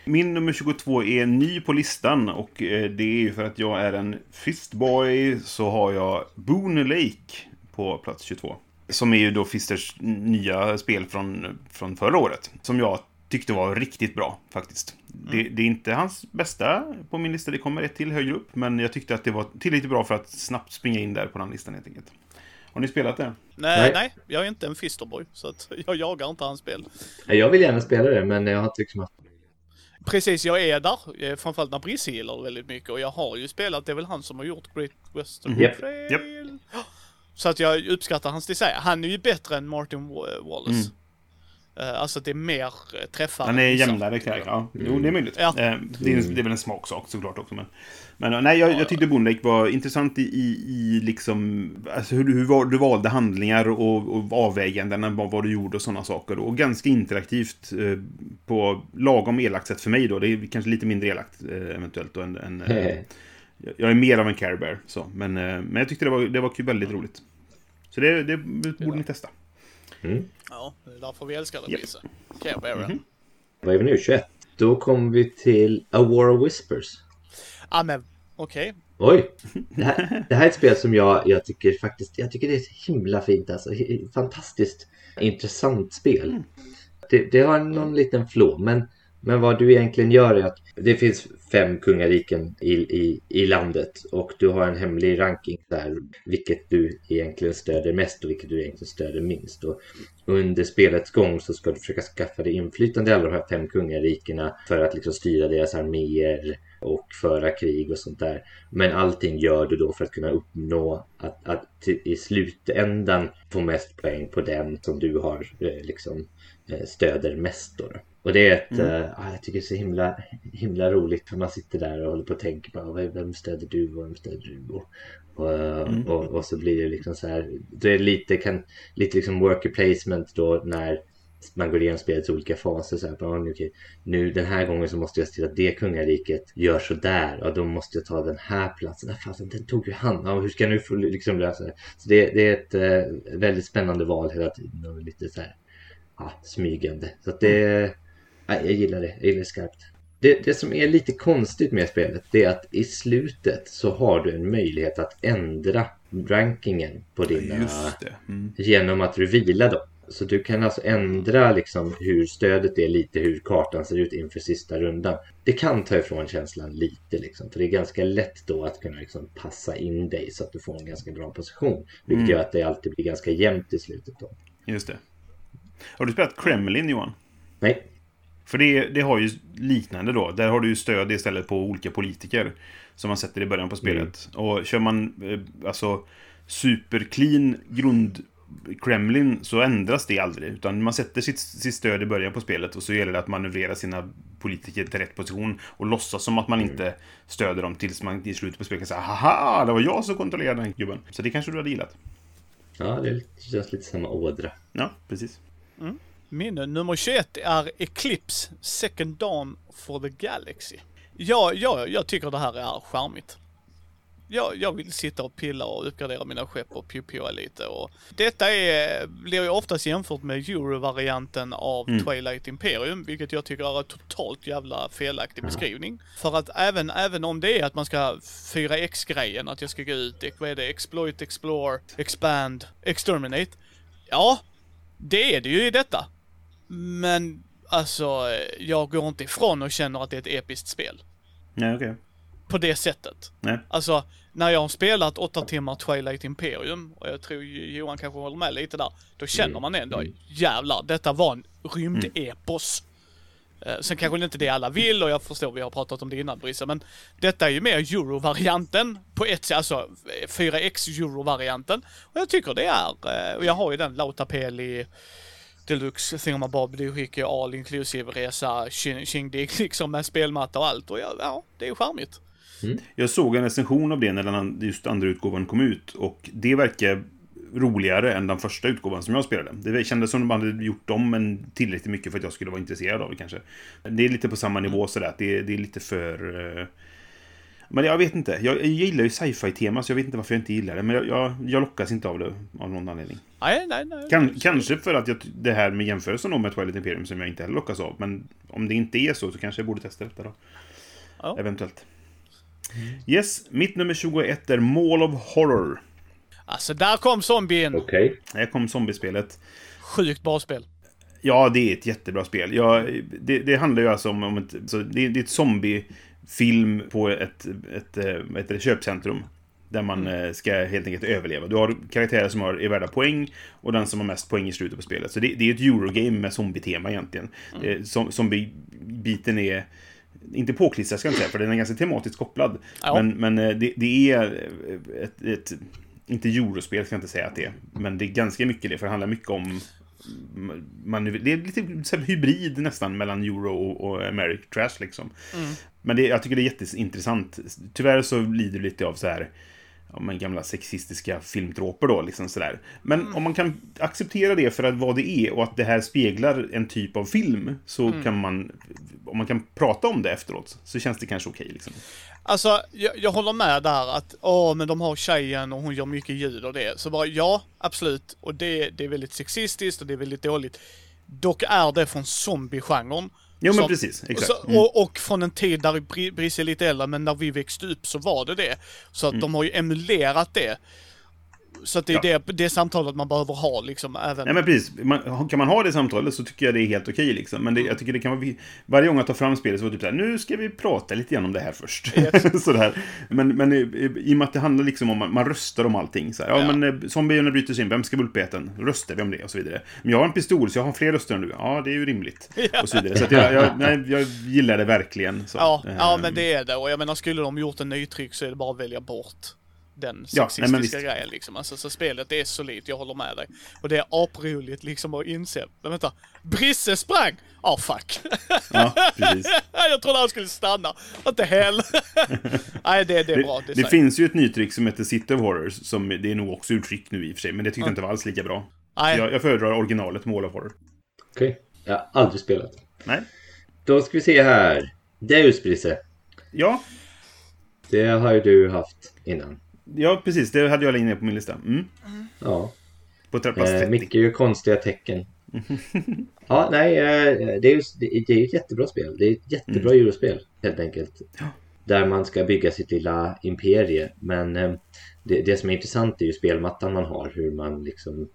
[SPEAKER 1] Min nummer 22 är ny på listan och eh, det är ju för att jag är en fistboy så har jag Boone Lake på plats 22. Som är ju då Fisters nya spel från, från förra året. Som jag tyckte var riktigt bra faktiskt. Det, det är inte hans bästa på min lista, det kommer ett till högre upp. Men jag tyckte att det var tillräckligt bra för att snabbt springa in där på den listan helt enkelt. Har ni spelat det?
[SPEAKER 3] Nej,
[SPEAKER 2] Nej.
[SPEAKER 3] nej, jag är inte en Fisterboy, så att jag jagar inte hans spel.
[SPEAKER 2] Ja, Jag vill gärna spela det men jag har inte liksom haft
[SPEAKER 3] Precis, jag är där. eh, Framförallt när Brisse gillar väldigt mycket och jag har ju spelat, det är väl han som har gjort Great Western
[SPEAKER 2] Japp.
[SPEAKER 3] Trail. Så att jag uppskattar hans design. Han är ju bättre än Martin Wa- Wallace. Eh, Alltså det är mer eh, träffar.
[SPEAKER 1] Han är
[SPEAKER 3] vissa.
[SPEAKER 1] jämnare karaktär. Ja, jo, det är möjligt.
[SPEAKER 3] Ja.
[SPEAKER 1] Eh, Det, är, det är väl en smaksak såklart också. Men, men eh, nej, jag, jag tyckte Boone Lake var intressant i, i, i liksom, alltså hur, du- hur du valde handlingar och, och avväganden, vad, vad du gjorde och sådana saker. Och ganska interaktivt eh, på lagom elakt sätt för mig då. Det är kanske lite mindre elakt eh, eventuellt då än, än eh, jag- är mer av en Care Bear, så. Men, eh, men jag tyckte det var, det var väldigt roligt. Så det, det borde ni testa.
[SPEAKER 3] Ja, det är därför vi älskar det
[SPEAKER 1] Japp.
[SPEAKER 3] Brisse. Care Bear.
[SPEAKER 2] Vad är vi nu? 21? Då kommer vi till A War of Whispers.
[SPEAKER 3] Ja men, okej.
[SPEAKER 2] Oj! Det här, det här är ett spel som jag, jag tycker faktiskt, jag tycker det är så himla fint alltså. Fantastiskt intressant spel. Det, det har någon liten flå, men, men vad du egentligen gör är att det finns fem kungariken i, i, i landet och du har en hemlig ranking där vilket du egentligen stöder mest och vilket du egentligen stöder minst. Och under spelets gång så ska du försöka skaffa dig inflytande i alla de här fem kungarikena för att liksom styra deras arméer och föra krig och sånt där. Men allting gör du då för att kunna uppnå att, att i slutändan få mest poäng på den som du har eh, liksom eh, stöder mest då. Och det är ett, mm. uh, jag tycker det är så himla, himla roligt för man sitter där och håller på och tänker på vem stöder du och vem stöder du? Och, och, mm. och, och, så blir det liksom så här, då är det lite, kan, lite liksom worker placement då när man går igenom spelets olika faser. Så här, bara, okay, nu den här gången så måste jag se till att det kungariket gör så där och då måste jag ta den här platsen. Nej, fan, den tog ju han. Ja, hur ska nu liksom lösa det? Så det, det är ett eh, väldigt spännande val hela tiden och lite så här ja, smygande. Så att det, nej, jag gillar det. Jag gillar det skarpt. Det, det som är lite konstigt med spelet det är att i slutet så har du en möjlighet att ändra rankingen på dina mm. genom att du vilar dem. Så du kan alltså ändra liksom hur stödet är lite, hur kartan ser ut inför sista rundan. Det kan ta ifrån känslan lite liksom, för det är ganska lätt då att kunna liksom passa in dig så att du får en ganska bra position. Vilket mm. gör att det alltid blir ganska jämnt i slutet då.
[SPEAKER 1] Just det. Har du spelat Kremlin Johan?
[SPEAKER 2] Nej.
[SPEAKER 1] För det, det har ju liknande då. Där har du ju stöd istället på olika politiker. Som man sätter i början på spelet. Mm. Och kör man eh, alltså superclean grund Kremlin så ändras det aldrig. Utan man sätter sitt, sitt stöd i början på spelet och så gäller det att manövrera sina politiker till rätt position och låtsas som att man mm. inte stöder dem tills man i slutet på spelet kan säga haha, det var jag som kontrollerade den gubben. Så det kanske du hade gillat.
[SPEAKER 2] Ja, det känns lite samma ådra.
[SPEAKER 1] Ja, precis.
[SPEAKER 3] Mm. Min nummer 21 är Eclipse Second Dawn for the Galaxy. Ja, ja, jag tycker det här är charmigt jag, jag vill sitta och pilla och uppgradera mina skepp och pjupjua lite och detta är, blir ju oftast jämfört med Euro-varianten av mm. Twilight Imperium, vilket jag tycker är en totalt jävla felaktig beskrivning. För att även, även om det är att man ska 4X-grejen, att jag ska gå ut, vad är det, exploit, explore, expand, exterminate. Ja, det är det ju i detta. Men alltså, jag går inte ifrån och känner att det är ett episkt spel.
[SPEAKER 1] Nej, okej. Okay
[SPEAKER 3] på det sättet.
[SPEAKER 1] Nej.
[SPEAKER 3] Alltså, när jag har spelat åtta timmar Twilight Imperium, och jag tror Johan kanske håller med lite där, då känner mm. man ändå, mm. jävlar, detta var en rymdepos. Mm. Sen kanske det inte det alla vill och jag förstår, vi har pratat om det innan Brisse, men detta är ju mer euro-varianten på ett sätt, alltså 4X euro-varianten. Och jag tycker det är, eh, och jag har ju den Lautapeli deluxe thingamabob, du skickar ju all inclusive resa, tjingdig liksom med spelmatta och allt och ja, ja det är ju charmigt.
[SPEAKER 1] Mm. Jag såg en recension av det när den just andra utgåvan kom ut och det verkar roligare än den första utgåvan som jag spelade. Det kändes som de hade gjort dem, en tillräckligt mycket för att jag skulle vara intresserad av det kanske. Det är lite på samma nivå sådär, det, det är lite för... Eh, men jag vet inte. Jag, jag gillar ju sci-fi-tema, så jag vet inte varför jag inte gillar det. Men jag, jag, jag lockas inte av det av någon anledning.
[SPEAKER 3] Nej, nej, nej.
[SPEAKER 1] Kan, kanske för att jag, det här med jämförelsen med Twilight Imperium som jag inte heller lockas av. Men om det inte är så, så kanske jag borde testa detta då. Ja. Eventuellt. Yes, mitt nummer 21 är Mall of Horror.
[SPEAKER 3] Alltså, där kom zombien!
[SPEAKER 2] Okej. Okay.
[SPEAKER 1] Där kom zombiespelet.
[SPEAKER 3] Sjukt bra spel.
[SPEAKER 1] Ja, det är ett jättebra spel. Ja, det, det handlar ju alltså om, om ett, så det, det är ett zombiefilm på ett, ett, ett, ett köpcentrum. Där man mm. Eh, ska helt enkelt överleva. Du har karaktärer som har, är värda poäng och den som har mest poäng i slutet på spelet. Så det, det är ett Eurogame med zombie-tema egentligen. Mm. Zombie-biten är inte påklistrad ska jag inte säga, för den är ganska tematiskt kopplad. Ja. Men, men eh, det, det är ett, ett, inte eurospel ska jag inte säga att det är, men det är ganska mycket det, för det handlar mycket om man, det är lite hybrid nästan mellan euro och, och American Trash liksom. Mm. Men det, jag tycker det är jätteintressant. Tyvärr så lider det lite av så här ja, men gamla sexistiska filmtråper då, liksom sådär. Men mm. om man kan acceptera det för att vad det är och att det här speglar en typ av film så mm. kan man, om man kan prata om det efteråt, så känns det kanske okej okay, liksom.
[SPEAKER 3] Alltså, jag, jag, håller med där att, åh, men de har tjejen och hon gör mycket ljud och det. Så bara, ja, absolut. Och det, det är väldigt sexistiskt och det är väldigt dåligt. Dock är det från zombie-genren.
[SPEAKER 1] Jo men så, precis, exakt.
[SPEAKER 3] Så, mm. och, och, från en tid där Brisse är lite äldre, men när vi växte upp så var det det. Så att mm. de har ju emulerat det. Så att det är ja. det, det samtalet man behöver ha liksom även...
[SPEAKER 1] Nej men precis. Man, kan man ha det samtalet så tycker jag det är helt okej liksom. Men det, jag tycker det kan vara... Varje gång jag tar fram spelet så var det typ såhär, nu ska vi prata lite grann om det här först. Yes. sådär. Men, men i, i och med att det handlar liksom om, man röstar om allting. Så ja, ja, men eh, zombierna bryter sig in, vem ska bli äten? Röstar vi om det? Och så vidare. Men jag har en pistol så jag har fler röster än du. Ja, det är ju rimligt. Ja. Och så vidare. Så att jag, jag, nej, jag gillar det verkligen. Så.
[SPEAKER 3] Ja, ja, men det är det. Och jag menar, skulle de gjort en nytryck så är det bara att välja bort. Den
[SPEAKER 1] Ja, nej, men
[SPEAKER 3] sexistiska
[SPEAKER 1] visst.
[SPEAKER 3] grejen liksom. Alltså, så spelet är solidt, jag håller med dig. Och det är aproligt liksom att inse, men vänta, Brisse sprang! Ah oh, fuck.
[SPEAKER 1] Ja, precis.
[SPEAKER 3] jag trodde han skulle stanna. What the hell? Nej, det, det är bra
[SPEAKER 1] Det, det finns ju ett nytt trick som heter City of Horrors, som det är nog också ur nu i och för sig, men det tyckte jag inte var alls lika bra.
[SPEAKER 3] Nej.
[SPEAKER 1] Jag, jag föredrar originalet Mall of Horror.
[SPEAKER 2] Okej. Jag har aldrig spelat.
[SPEAKER 1] Nej.
[SPEAKER 2] Då ska vi se här. Deus Brisse.
[SPEAKER 1] Ja,
[SPEAKER 2] Det har ju du haft innan.
[SPEAKER 1] Ja, precis. Det hade jag ner på min lista. Mm.
[SPEAKER 2] Ja.
[SPEAKER 1] På plats 30.
[SPEAKER 2] Eh, mycket ju konstiga tecken. ja, nej, eh, det är ju det, är ett jättebra spel. Det är ett jättebra eurospel helt enkelt. Där man ska bygga sitt lilla imperie. Men eh, det, det som är intressant är ju spelmattan man har. Hur man liksom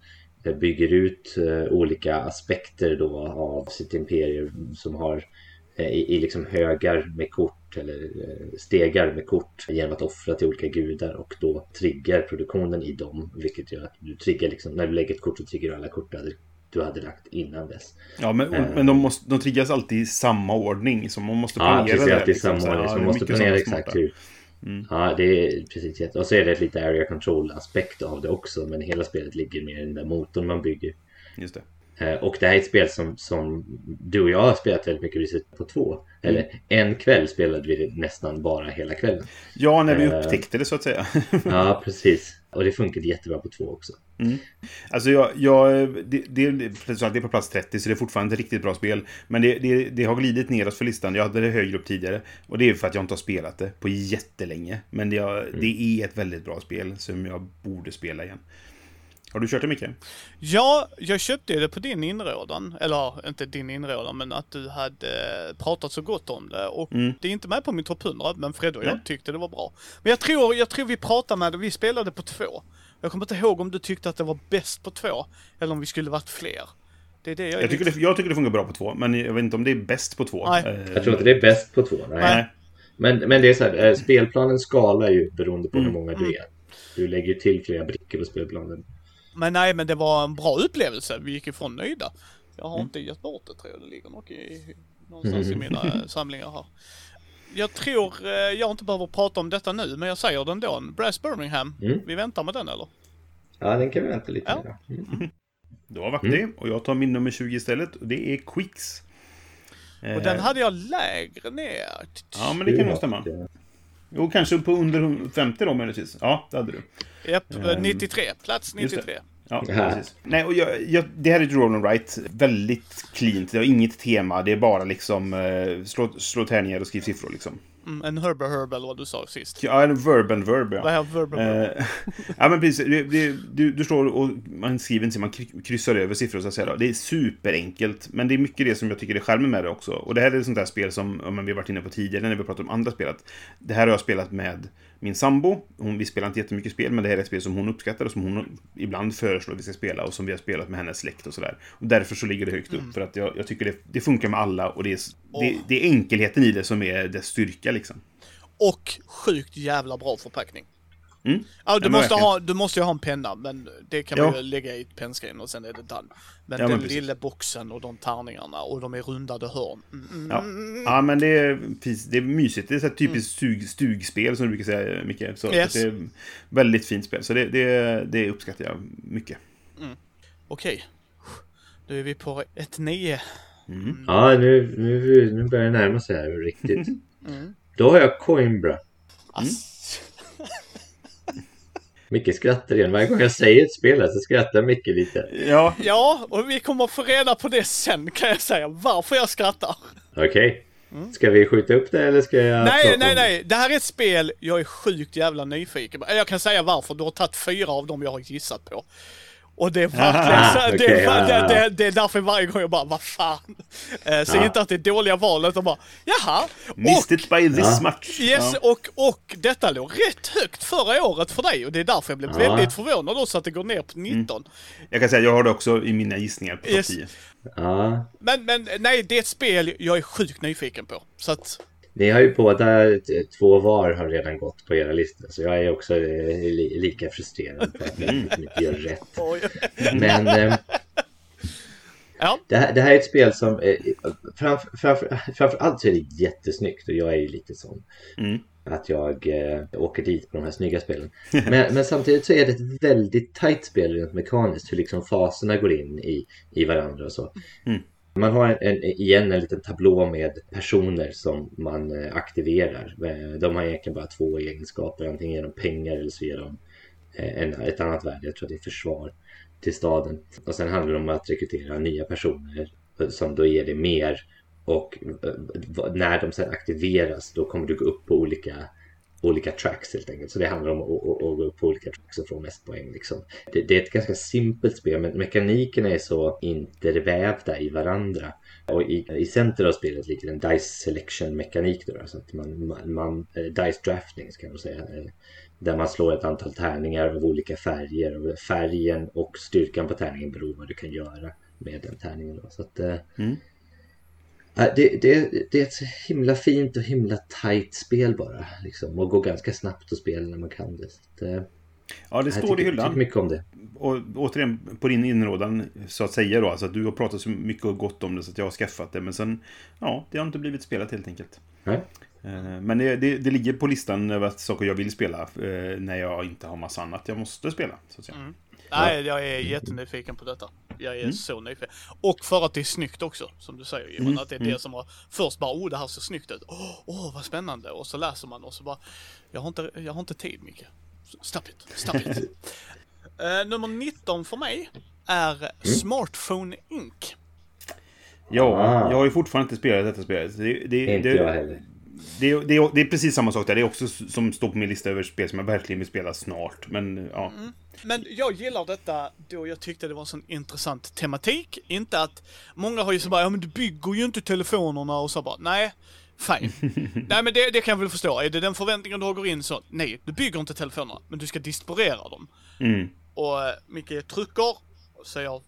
[SPEAKER 2] eh, bygger ut olika aspekter då av sitt imperium som har i, i liksom högar med kort eller eh, stegar med kort genom att offra till olika gudar och då triggar produktionen i dem vilket gör att du triggar liksom när du lägger ett kort så triggar du alla kort du hade, lagt innan dess.
[SPEAKER 1] Ja, men,
[SPEAKER 2] Eh.
[SPEAKER 1] men de, måste, de triggas alltid i samma ordning, så man måste
[SPEAKER 2] Ja,
[SPEAKER 1] planera
[SPEAKER 2] precis.
[SPEAKER 1] det.
[SPEAKER 2] Alltid
[SPEAKER 1] liksom.
[SPEAKER 2] samma ordning.
[SPEAKER 1] Ja,
[SPEAKER 2] Så man måste planera exakt hur. Ja, det är precis. Och så är det ett lite area control aspekt av det också. Men hela spelet ligger mer i den där motorn man bygger.
[SPEAKER 1] Just det.
[SPEAKER 2] Eh, Och det här är ett spel som, som du och jag har spelat väldigt mycket Reset på två. Eller en kväll spelade vi det nästan bara hela kvällen.
[SPEAKER 1] Ja, när vi
[SPEAKER 2] Eh.
[SPEAKER 1] upptäckte det så att säga.
[SPEAKER 2] Ja, precis. Och det funkade jättebra på två också.
[SPEAKER 1] Alltså jag, jag det, det, det är på plats 30 så det är fortfarande ett riktigt bra spel. Men det, det, det har glidit neråt för listan. Jag hade det högre upp tidigare. Och det är för att jag inte har spelat det på jättelänge. Men jag, det är ett väldigt bra spel som jag borde spela igen. Har du kört det mycket?
[SPEAKER 3] Ja, jag köpte det på din inrådan. Eller inte din inrådan, men att du hade pratat så gott om det. Och det är inte med på min topp 100, men Fred och jag
[SPEAKER 1] Nej.
[SPEAKER 3] tyckte det var bra. Men jag tror, jag tror vi pratade med det, vi spelade på två. Jag kommer inte ihåg om du tyckte att det var bäst på två, eller om vi skulle varit fler. Det är det jag
[SPEAKER 1] Jag tycker, det, jag tycker det funkar bra på två, men jag vet inte om det är bäst på två.
[SPEAKER 3] Nej.
[SPEAKER 1] Eh,
[SPEAKER 2] Jag tror inte det är bäst på två. Nej.
[SPEAKER 1] Nej.
[SPEAKER 2] Men, men det är så här, eh, spelplanen skalar ju beroende på hur många du är. Du lägger ju till flera brickor på spelplanen.
[SPEAKER 3] Men nej, men det var en bra upplevelse. Vi gick ifrån nöjda. Jag har inte gett bort det tror jag. Det ligger nog i, någonstans i mina eh, samlingar här. Jag tror, eh, jag inte behöver prata om detta nu, men jag säger den då. Brass Birmingham.
[SPEAKER 2] Mm.
[SPEAKER 3] Vi väntar med den eller?
[SPEAKER 2] Ja, den kan vi vänta lite
[SPEAKER 3] Ja.
[SPEAKER 2] med. Mm.
[SPEAKER 1] Då har varit det. Och jag tar min nummer 20 istället. Och det är Quicks. Eh,
[SPEAKER 3] Och den hade jag lägre ner.
[SPEAKER 1] Ja, men det kan nog stämma. Jo, kanske på under 50 då möjligtvis. Ja, det hade du.
[SPEAKER 3] Japp,
[SPEAKER 1] Ehm,
[SPEAKER 3] 93. Plats
[SPEAKER 1] just det.
[SPEAKER 3] 93.
[SPEAKER 1] Ja,
[SPEAKER 2] Ja.
[SPEAKER 1] precis. Nej, och jag, jag, det här är ett roll and write. Väldigt cleant. Det har inget tema. Det är bara liksom eh, slå, slå tärningar och skriv siffror liksom.
[SPEAKER 3] Mm, en Herber Herb eller vad du sa sist.
[SPEAKER 1] Ja, en verb and verb, ja.
[SPEAKER 3] Vad är Verb?
[SPEAKER 1] Eh, ja men precis, det, det, du, du slår och man skriver inte, man kry- kryssar över siffror så att säga. Då. Det är superenkelt, men det är mycket det som jag tycker är charmen med det också. Och det här är ett sånt där spel som ja, men vi har varit inne på tidigare när vi pratat om andra spelet. Det här har jag spelat med min sambo. Hon, vi spelar inte jättemycket spel, men det här är ett spel som hon uppskattar och som hon ibland föreslår att vi ska spela och som vi har spelat med hennes släkt och sådär. Och därför så ligger det högt upp, för att jag, jag tycker det, det funkar med alla och det är, det, det är enkelheten i det som är dess styrka liksom.
[SPEAKER 3] Och sjukt jävla bra förpackning.
[SPEAKER 1] Mm.
[SPEAKER 3] Ja, du,
[SPEAKER 1] men
[SPEAKER 3] måste
[SPEAKER 1] verkligen.
[SPEAKER 3] ha, du måste ju ha en penna, men det kan man
[SPEAKER 1] Ja.
[SPEAKER 3] ju lägga i ett pennskrin och sen är det done. Men
[SPEAKER 1] Ja, men
[SPEAKER 3] den
[SPEAKER 1] precis.
[SPEAKER 3] lilla boxen och de tärningarna och de är rundade hörn. Mm, mm,
[SPEAKER 1] Ja.
[SPEAKER 3] mm.
[SPEAKER 1] ja, men det är, precis, det är mysigt. Det är så här typiskt stug, stugspel som du brukar säga, Micke. Så
[SPEAKER 3] Yes.
[SPEAKER 1] det är väldigt fint spel. Så det, det, det uppskattar jag mycket.
[SPEAKER 3] Okej. Då är vi på ett 9.
[SPEAKER 2] Ja, nu, nu, nu börjar det närma sig här riktigt.
[SPEAKER 3] Mm.
[SPEAKER 2] Då har jag Coimbra.
[SPEAKER 3] Ass.
[SPEAKER 2] Micke skrattar igen. Varje gång jag säger ett spel här så skrattar Micke lite.
[SPEAKER 1] Ja,
[SPEAKER 3] Ja, och vi kommer få reda på det sen kan jag säga, varför jag skrattar.
[SPEAKER 2] Okej. Ska vi skjuta upp det eller ska jag.
[SPEAKER 3] Nej, nej, nej. Det här är ett spel jag är sjukt jävla nyfiken på. Jag kan säga varför. Du har tagit fyra av dem jag har gissat på. Och det är verkligen så, det, är,
[SPEAKER 2] ja, ja.
[SPEAKER 3] det, det, det är därför varje gång jag bara, vad fan. Eh, Säg
[SPEAKER 2] Ja.
[SPEAKER 3] inte att det är dåliga val, utan bara, jaha.
[SPEAKER 1] missed it by this
[SPEAKER 2] Ja.
[SPEAKER 1] much.
[SPEAKER 3] Yes,
[SPEAKER 1] Ja.
[SPEAKER 3] och, och detta låg rätt högt förra året för dig och det är därför jag blev
[SPEAKER 2] Ja.
[SPEAKER 3] väldigt förvånad också att det går ner på 19.
[SPEAKER 1] Jag kan säga jag har det också i mina gissningar på
[SPEAKER 3] Yes.
[SPEAKER 1] 10.
[SPEAKER 2] Ja.
[SPEAKER 3] Men, men nej, det är ett spel jag är sjukt nyfiken på. Så att,
[SPEAKER 2] Ni har ju båda två var har redan gått på era listor. Så jag är också eh, li, lika frustrerad för att ni inte gör rätt. Men... Eh,
[SPEAKER 3] Ja.
[SPEAKER 2] Det, här, det här är ett spel som, eh, framför, framför, framför allt så är det jättesnyggt och jag är ju lite sån.
[SPEAKER 1] Mm.
[SPEAKER 2] Att jag eh, åker dit på de här snygga spelen. Men, men samtidigt så är det ett väldigt tajt spel rent mekaniskt. Hur liksom faserna går in i, i varandra och så.
[SPEAKER 1] Mm.
[SPEAKER 2] Man har en, en, igen en liten tablå med personer som man eh, aktiverar. Eh, de har egentligen bara två egenskaper. Antingen ger de pengar eller så ger de eh, en, ett annat värde. Jag tror att det är försvar till staden. Och sen handlar det om att rekrytera nya personer som då ger dig mer. Och när de sen aktiveras då kommer du gå upp på olika olika tracks helt enkelt. Så det handlar om att, att, att gå upp på olika tracks och få mest poäng. Liksom. Det, det är ett ganska simpelt spel men mekanikerna är så intervävda i varandra. Och i, i center av spelet ligger en dice selection mekanik då. Så att man, man, man eh, dice drafting kan man säga. Eh, där man slår ett antal tärningar av olika färger. Och färgen och styrkan på tärningen beror på vad du kan göra med den tärningen. Då. Så att, eh,
[SPEAKER 1] Mm.
[SPEAKER 2] Det, det, det är ett himla fint och himla tight spel bara. Liksom, och går ganska snabbt att spela när man kan det. Att, eh,
[SPEAKER 1] Ja, det
[SPEAKER 2] jag
[SPEAKER 1] står i
[SPEAKER 2] tycker, tycker
[SPEAKER 1] hyllan.
[SPEAKER 2] mycket om det.
[SPEAKER 1] Och återigen på din inrådan så att säga då. Alltså att du har pratat så mycket och gott om det så att jag har skaffat det. Men sen, ja, det har inte blivit spelat helt enkelt.
[SPEAKER 2] Nej.
[SPEAKER 1] Eh, Men det, det, det ligger på listan över saker jag vill spela eh, när jag inte har massa annat jag måste spela. Så att säga.
[SPEAKER 3] Mm. Nej, jag är jättenyfiken på detta. Jag är så nyfiken. Och för att det är snyggt också, som du säger Johan. Att det är det som har först bara, oh det här ser snyggt ut. Åh, oh, vad spännande. Och så läser man och så bara, jag har inte, jag har inte tid Micke. Stop it, stop it. Eh, nummer 19 för mig är Smartphone Inc.
[SPEAKER 1] Ja,
[SPEAKER 2] Ah.
[SPEAKER 1] jag har ju fortfarande inte spelat detta spelet. Det, det,
[SPEAKER 2] Inte
[SPEAKER 1] det,
[SPEAKER 2] jag heller.
[SPEAKER 1] Det, det, det är precis samma sak där. Det är också som står på min lista över spel som jag verkligen vill spela snart. Men ja.
[SPEAKER 3] Men jag gillar detta då jag tyckte det var en sån intressant tematik. Inte att många har ju så bara, ja men du bygger ju inte telefonerna och så bara, nej. Fine. nej men det, det kan jag väl förstå. Är det den förväntningen du har går in så, nej, du bygger inte telefonerna, men du ska disponera dem.
[SPEAKER 1] Mm.
[SPEAKER 3] Och eh, Micke trycker, så jag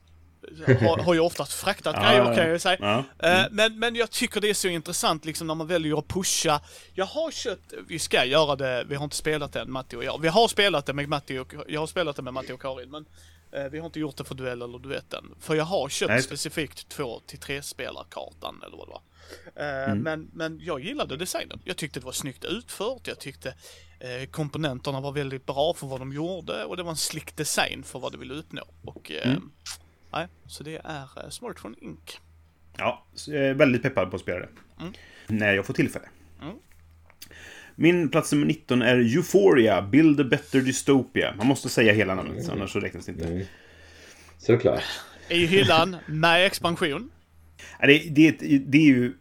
[SPEAKER 3] har, har ju oftast fraktat grejer kan jag ju säga.
[SPEAKER 1] ja.
[SPEAKER 3] Eh, Men, men jag tycker det är så intressant liksom när man väljer att pusha. Jag har köpt, vi ska göra det, vi har inte spelat det än Matti och jag. Vi har spelat det med Matti och, jag har spelat det med Matti och Karin men eh, vi har inte gjort det för duell eller duetten. För jag har köpt
[SPEAKER 1] Nej.
[SPEAKER 3] specifikt två till tre spelarkartan eller vad det var. Eh,
[SPEAKER 1] Mm.
[SPEAKER 3] men, men jag gillade designen. Jag tyckte det var snyggt utfört. Jag tyckte komponenterna var väldigt bra för vad de gjorde och det var en slick design för vad de ville uppnå. Och
[SPEAKER 1] Mm.
[SPEAKER 3] Nej, så det är eh, Smartphone Inc.
[SPEAKER 1] Ja, så jag är väldigt peppad på att spela det.
[SPEAKER 3] Mm.
[SPEAKER 1] När jag får tillfälle.
[SPEAKER 3] Mm.
[SPEAKER 1] Min plats nummer 19 är Euphoria, Build a Better Dystopia. Man måste säga hela namnet, annars så räknas det inte.
[SPEAKER 2] Mm. Såklart.
[SPEAKER 3] I hyllan med expansion.
[SPEAKER 1] Det, det, det är ju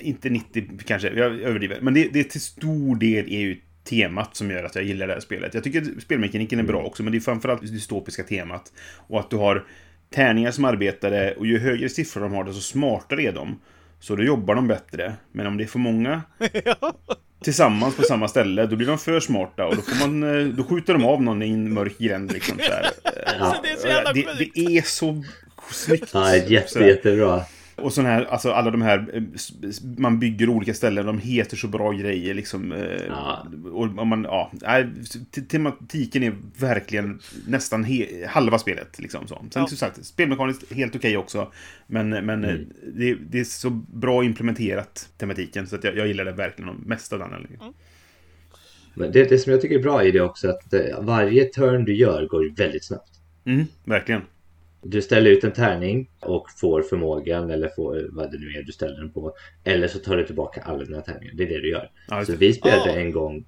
[SPEAKER 1] inte 90 kanske, jag överdriver. Men det, det till stor del är ju temat som gör att jag gillar det här spelet. Jag tycker spelmekaniken är bra också, men det är framförallt det dystopiska temat. Och att du har tärningar som arbetare och ju högre siffror de har, desto smartare är de. Så då jobbar de bättre. Men om det är för många tillsammans på samma ställe, då blir de för smarta och då, får man, eh, då skjuter de av någon i en mörk gränd. Liksom, så här.
[SPEAKER 3] Alltså, det är så jävla
[SPEAKER 1] det, det är så snyggt.
[SPEAKER 2] Ja, jätte, jättebra.
[SPEAKER 1] Och sån här, alltså alla de här, eh, man bygger olika ställen, de heter så bra grejer liksom. eh,
[SPEAKER 2] Ja.
[SPEAKER 1] Och man, ja, tematiken är verkligen nästan he, halva spelet liksom. Så. Sen
[SPEAKER 3] Ja.
[SPEAKER 1] som sagt, spelmekaniskt helt okej också. Men, men eh,
[SPEAKER 2] Mm.
[SPEAKER 1] det, det är så bra implementerat, tematiken, så att jag, jag gillar det verkligen mest av den anledningen.
[SPEAKER 2] Men det, det som jag tycker är bra i det också är att varje turn du gör går väldigt snabbt.
[SPEAKER 1] Mm, verkligen.
[SPEAKER 2] Du ställer ut en tärning och får förmågan eller får vad det nu är du ställer den på. Eller så tar du tillbaka alla dina tärningar. Det är det du gör.
[SPEAKER 1] Ja, just
[SPEAKER 2] så vi spelade
[SPEAKER 3] Ah.
[SPEAKER 2] en gång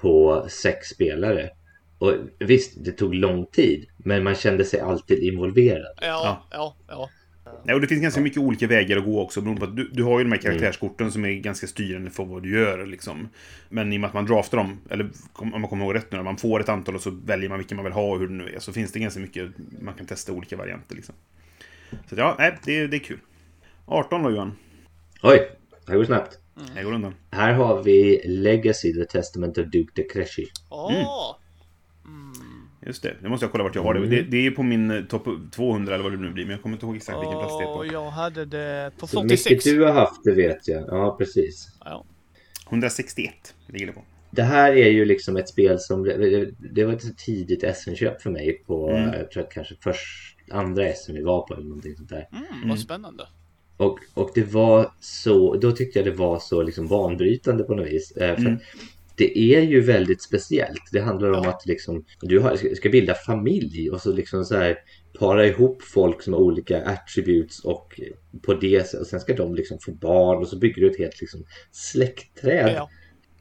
[SPEAKER 2] på sex spelare. Och visst, det tog lång tid. Men man kände sig alltid involverad.
[SPEAKER 3] Ja, ja, ja.
[SPEAKER 1] Nej, och det finns ganska mycket olika vägar att gå också. Beroende på att du, du har ju de här karaktärskorten som är ganska styrande för vad du gör. Liksom. Men i och med att man draftar dem, eller om man kommer ihåg rätt nu, när man får ett antal och så väljer man vilken man vill ha och hur det nu är. Så finns det ganska mycket, man kan testa olika varianter. Liksom. Så att, ja, nej, det, det är kul. 18 då Johan.
[SPEAKER 2] Oj, det här går snabbt.
[SPEAKER 1] Jag går undan.
[SPEAKER 2] Här har vi Legacy, The Testament of Duke de Cresci.
[SPEAKER 3] Åh!
[SPEAKER 1] Just det, nu måste jag kolla vart jag har det. Det, det är på min eh, topp 200 eller vad det nu blir, men jag kommer inte ihåg exakt vilken plats det är
[SPEAKER 3] Och
[SPEAKER 1] på.
[SPEAKER 3] jag hade det på
[SPEAKER 2] Så mycket
[SPEAKER 3] 46.
[SPEAKER 2] du har haft det vet jag. Ja, precis.
[SPEAKER 3] Ja.
[SPEAKER 1] 161 ligger det på.
[SPEAKER 2] Det här är ju liksom ett spel som... Det var ett så tidigt SN-köp för mig på,
[SPEAKER 1] Mm.
[SPEAKER 2] jag tror att kanske först, andra SM vi var på eller någonting sånt där.
[SPEAKER 3] Mm, vad spännande.
[SPEAKER 2] Och, och det var så, då tyckte jag det var så liksom banbrytande på något vis. Eh, för
[SPEAKER 1] Mm.
[SPEAKER 2] Det är ju väldigt speciellt. Det handlar om att liksom, du har, ska- bilda familj och så liksom så här para ihop folk som har olika attributes och på det och sen ska de liksom få barn och så bygger du ett helt liksom släktträd
[SPEAKER 3] Ja.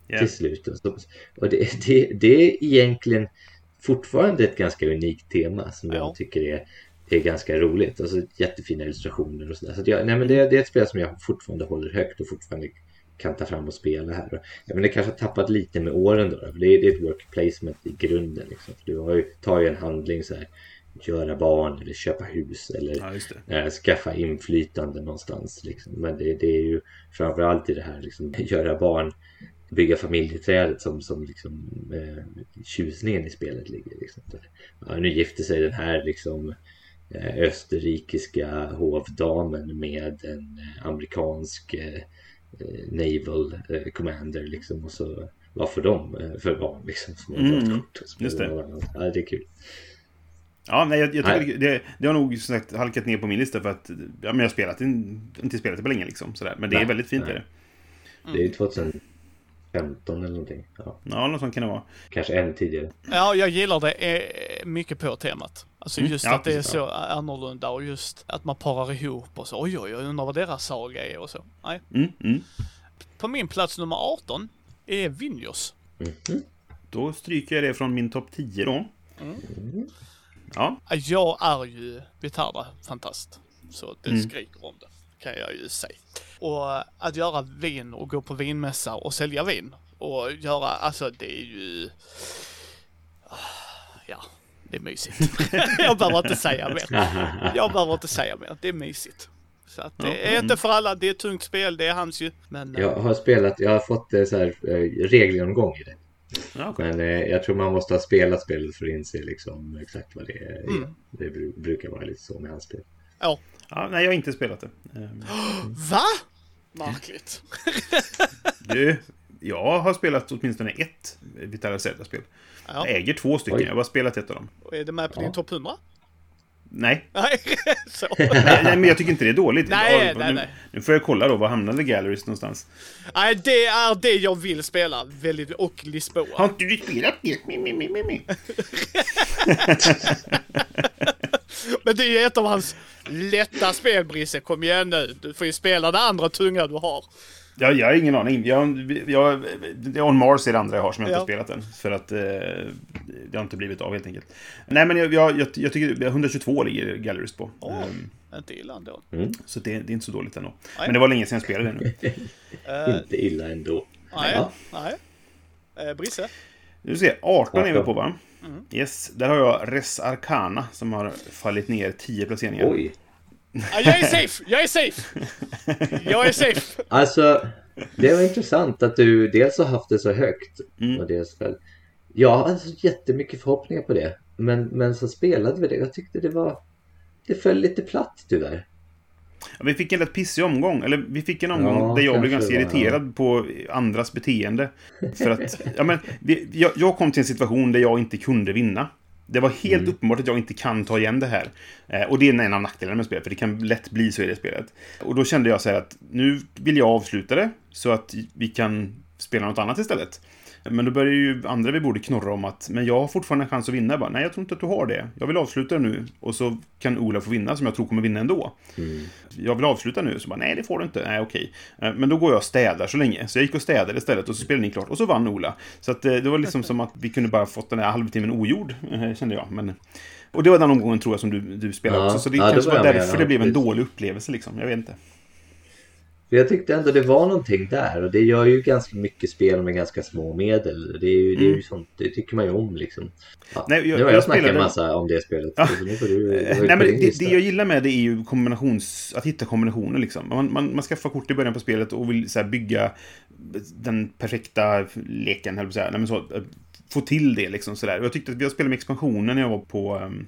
[SPEAKER 1] Ja.
[SPEAKER 2] till slut. Och, så, och det, det, det är egentligen fortfarande ett ganska unikt tema som
[SPEAKER 3] Ja.
[SPEAKER 2] jag tycker är, är ganska roligt. Alltså jättefina illustrationer och sådär. Så att jag, nej, men det, det är ett spel som jag fortfarande håller högt och fortfarande kan ta fram och spela här. Och, ja, men det kanske har tappat lite med åren då. För det, är, det är ett work placement i grunden. Liksom. För du har ju, tar ju en handling så här. Göra barn eller köpa hus eller
[SPEAKER 1] Ja,
[SPEAKER 2] eh, skaffa inflytande någonstans. Liksom. Men det, det är ju framförallt i det här liksom, göra barn, bygga familjeträdet som, som liksom, eh, tjusningen i spelet ligger. Liksom. Ja, nu gifter sig den här liksom, eh, österrikiska hovdamen med en amerikansk naval eh, commander. Liksom, och så vad får de eh, för barn? Liksom, som har
[SPEAKER 1] Mm,
[SPEAKER 2] kort
[SPEAKER 1] just det.
[SPEAKER 2] Ja, det är kul.
[SPEAKER 1] Ja, nej, jag, jag tycker det, det har nog som sagt halkat ner på min lista för att ja, men jag har spelat in, inte spelat det på länge liksom. Sådär. Men det är
[SPEAKER 2] Nej,
[SPEAKER 1] väldigt fint.
[SPEAKER 2] nej.
[SPEAKER 1] Är det.
[SPEAKER 2] Det är 2015 eller någonting. Ja,
[SPEAKER 1] Ja, något sånt kan det vara.
[SPEAKER 2] kanske än tidigare.
[SPEAKER 3] Ja, jag gillar det eh, mycket på temat. Alltså
[SPEAKER 1] Mm,
[SPEAKER 3] just
[SPEAKER 1] ja,
[SPEAKER 3] att det är så annorlunda och just att man parar ihop och så. Oj, oj, jag undrar vad deras saga är och så. Nej.
[SPEAKER 1] Mm, mm.
[SPEAKER 3] På min plats nummer 18 är Vinjos.
[SPEAKER 2] Mhm.
[SPEAKER 1] Då stryker jag det från min topp 10 då. Ja,
[SPEAKER 3] Jag är ju Vitarda-fantast. Så det
[SPEAKER 1] Mm.
[SPEAKER 3] skriker om det, kan jag ju säga. Och eh, att göra vin och gå på vinmässa och sälja vin och göra, alltså det är ju... Ah, Ja, det är mysigt. jag behöver inte säga mer. Jag behöver inte säga mer, det är mysigt. Så att det är inte för alla, det är ett tungt spel, det är hans ju. Men eh,
[SPEAKER 2] Jag har spelat, jag har fått eh, så här, eh, regelgenomgång i det.
[SPEAKER 1] okej.
[SPEAKER 2] Men eh, jag tror man måste ha spelat spelet för att inse liksom exakt vad det är.
[SPEAKER 3] Mm.
[SPEAKER 2] Det bru- brukar vara lite så med hans spel.
[SPEAKER 3] Ja.
[SPEAKER 1] ja, nej, jag har inte spelat det. Ehm,
[SPEAKER 3] Va? Märkligt.
[SPEAKER 1] Du, jag har spelat åtminstone ett Vitala Zelda-spel.
[SPEAKER 3] Ja.
[SPEAKER 1] Jag äger två stycken,
[SPEAKER 2] Oj.
[SPEAKER 1] jag har bara spelat ett av dem.
[SPEAKER 3] Och är det med på din
[SPEAKER 2] Ja.
[SPEAKER 3] topp 100?
[SPEAKER 1] Nej,
[SPEAKER 3] Nej,
[SPEAKER 1] men jag tycker inte det är dåligt.
[SPEAKER 3] Nej,
[SPEAKER 1] Ja,
[SPEAKER 3] nej,
[SPEAKER 1] nu,
[SPEAKER 3] nej.
[SPEAKER 1] nu får jag kolla då, var hamnade Galleries någonstans?
[SPEAKER 3] Nej, det är det jag vill spela. Väldigt, och Lisboa.
[SPEAKER 1] Har inte du spelat det?
[SPEAKER 3] Men det är ju ett av hans lätta spel, Brisse. Kom igen nu. Du får ju spela det andra tunga du har.
[SPEAKER 1] Ja, jag har ingen aning. Jag, jag, är On Mars är det andra jag har som jag inte
[SPEAKER 3] Ja.
[SPEAKER 1] har spelat än. För att eh, det har inte blivit av helt enkelt. Nej, men jag, jag, jag, jag tycker 122 ligger Galleries på.
[SPEAKER 3] Åh.
[SPEAKER 1] Ehm,
[SPEAKER 3] Inte illa ändå.
[SPEAKER 1] så det, det är inte så dåligt ändå.
[SPEAKER 3] Nej.
[SPEAKER 1] Men det var länge sedan jag spelade det nu.
[SPEAKER 2] Inte illa ändå.
[SPEAKER 3] nej,
[SPEAKER 2] Ja.
[SPEAKER 3] nej. Eh, Brisse?
[SPEAKER 1] Nu ser 18 är vi
[SPEAKER 2] 18.
[SPEAKER 1] på va?
[SPEAKER 3] Mm.
[SPEAKER 1] Yes, där har jag Res Arcana som har fallit ner 10 placeringar.
[SPEAKER 2] Oj.
[SPEAKER 3] Ja, jag är safe! Jag är safe! Jag är safe!
[SPEAKER 2] Alltså, det var intressant att du dels har haft det så högt.
[SPEAKER 1] Mm.
[SPEAKER 2] Och dels väl. Jag hade så jättemycket förhoppningar på det. Men, men så spelade vi det. Jag tyckte det var... Det föll lite platt tyvärr.
[SPEAKER 1] Vi fick en rätt pissig omgång, eller vi fick en omgång
[SPEAKER 2] Ja,
[SPEAKER 1] där jag blev ganska irriterad på andras beteende. För att, ja men, vi, jag, jag kom till en situation där jag inte kunde vinna. Det var helt
[SPEAKER 2] Mm.
[SPEAKER 1] uppenbart att jag inte kan ta igen det här. Eh, och det är en av nackdelarna med spelet, för det kan lätt bli så i det spelet. Och då kände jag så här att nu vill jag avsluta det, så att vi kan spela något annat istället. Men då börjar ju andra vid bordet knorra om att men jag har fortfarande en chans att vinna. Jag bara, Nej, jag tror inte att du har det. Jag vill avsluta nu. Och så kan Ola få vinna, som jag tror kommer vinna ändå. Jag vill avsluta nu. Så bara, nej det får du inte. Nej, okej. Eh, Men då går jag och städar så länge. Så jag gick och städade istället och så spelade ni klart. Och så vann Ola. Så att eh, det var liksom som att vi kunde bara fått den här halvtimmen ogjord, eh, kände jag. Men... Och det var den omgången tror jag som du, du spelade
[SPEAKER 2] Ja,
[SPEAKER 1] också. Så det
[SPEAKER 2] ja,
[SPEAKER 1] kanske
[SPEAKER 2] var
[SPEAKER 1] var
[SPEAKER 2] med,
[SPEAKER 1] därför
[SPEAKER 2] ja,
[SPEAKER 1] det blev en dålig upplevelse liksom. Jag vet inte.
[SPEAKER 2] För jag tyckte ändå det var någonting där. Och det gör ju ganska mycket spel med ganska små medel. Det är ju, det är ju sånt, det tycker man ju om liksom. Ja,
[SPEAKER 1] Nej, jag-
[SPEAKER 2] nu har jag,
[SPEAKER 1] jag
[SPEAKER 2] snackat en
[SPEAKER 1] spelade-
[SPEAKER 2] massa om det spelet.
[SPEAKER 1] Ja.
[SPEAKER 2] Så nu får du,
[SPEAKER 1] Eh, Nej, men det, det jag gillar med det är ju kombinations... Att hitta kombinationer liksom. Man, man, man skaffar kort i början på spelet och vill så här, bygga den perfekta leken, höll jag på att säga. Nej, men så, få till det liksom sådär. Jag tyckte att jag spelade med expansionen när jag var på um,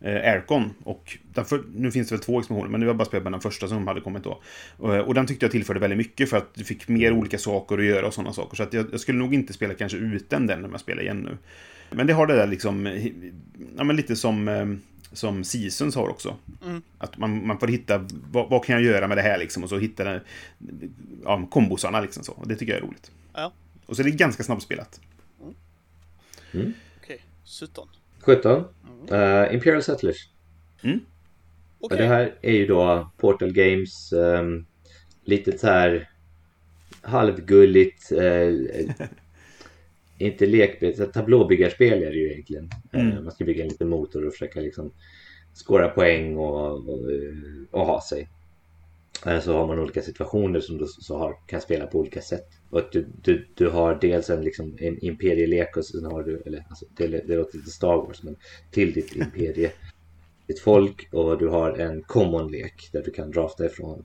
[SPEAKER 1] Aircon. Och därför, nu finns det väl två expansioner, men det var bara spelat med den första som hade kommit då. Och, och den tyckte jag tillförde väldigt mycket för att du fick mer olika saker att göra och sådana saker. Så att jag, jag skulle nog inte spela kanske utan den när man spelar igen nu. Men det har det där liksom, ja men lite som som Seasons har också. Att man, man får hitta, vad, vad kan jag göra med det här liksom? Och så hitta den, ja, kombosarna liksom så. Och det tycker jag är roligt.
[SPEAKER 3] Ja,
[SPEAKER 1] Och så är det ganska snabbspelat.
[SPEAKER 3] okej. 17.
[SPEAKER 2] 17. Eh, Imperial Settlers.
[SPEAKER 1] Mm.
[SPEAKER 2] Och
[SPEAKER 3] Okej.
[SPEAKER 2] det här är ju då Portal Games. Um, lite så här halvgulligt. eh, inte så tablåbyggarspel är det ju egentligen. Eh,
[SPEAKER 1] Mm.
[SPEAKER 2] man ska bygga en liten motor och försöka liksom skåra poäng och, och, och ha sig. Eh, så har man olika situationer som du så har, kan spela på olika sätt. Och att du, du, du har dels en, liksom, en imperielek och sen har du, eller alltså, det, det låter lite Star Wars, men till ditt imperie, ditt folk och du har en common-lek där du kan drafta ifrån.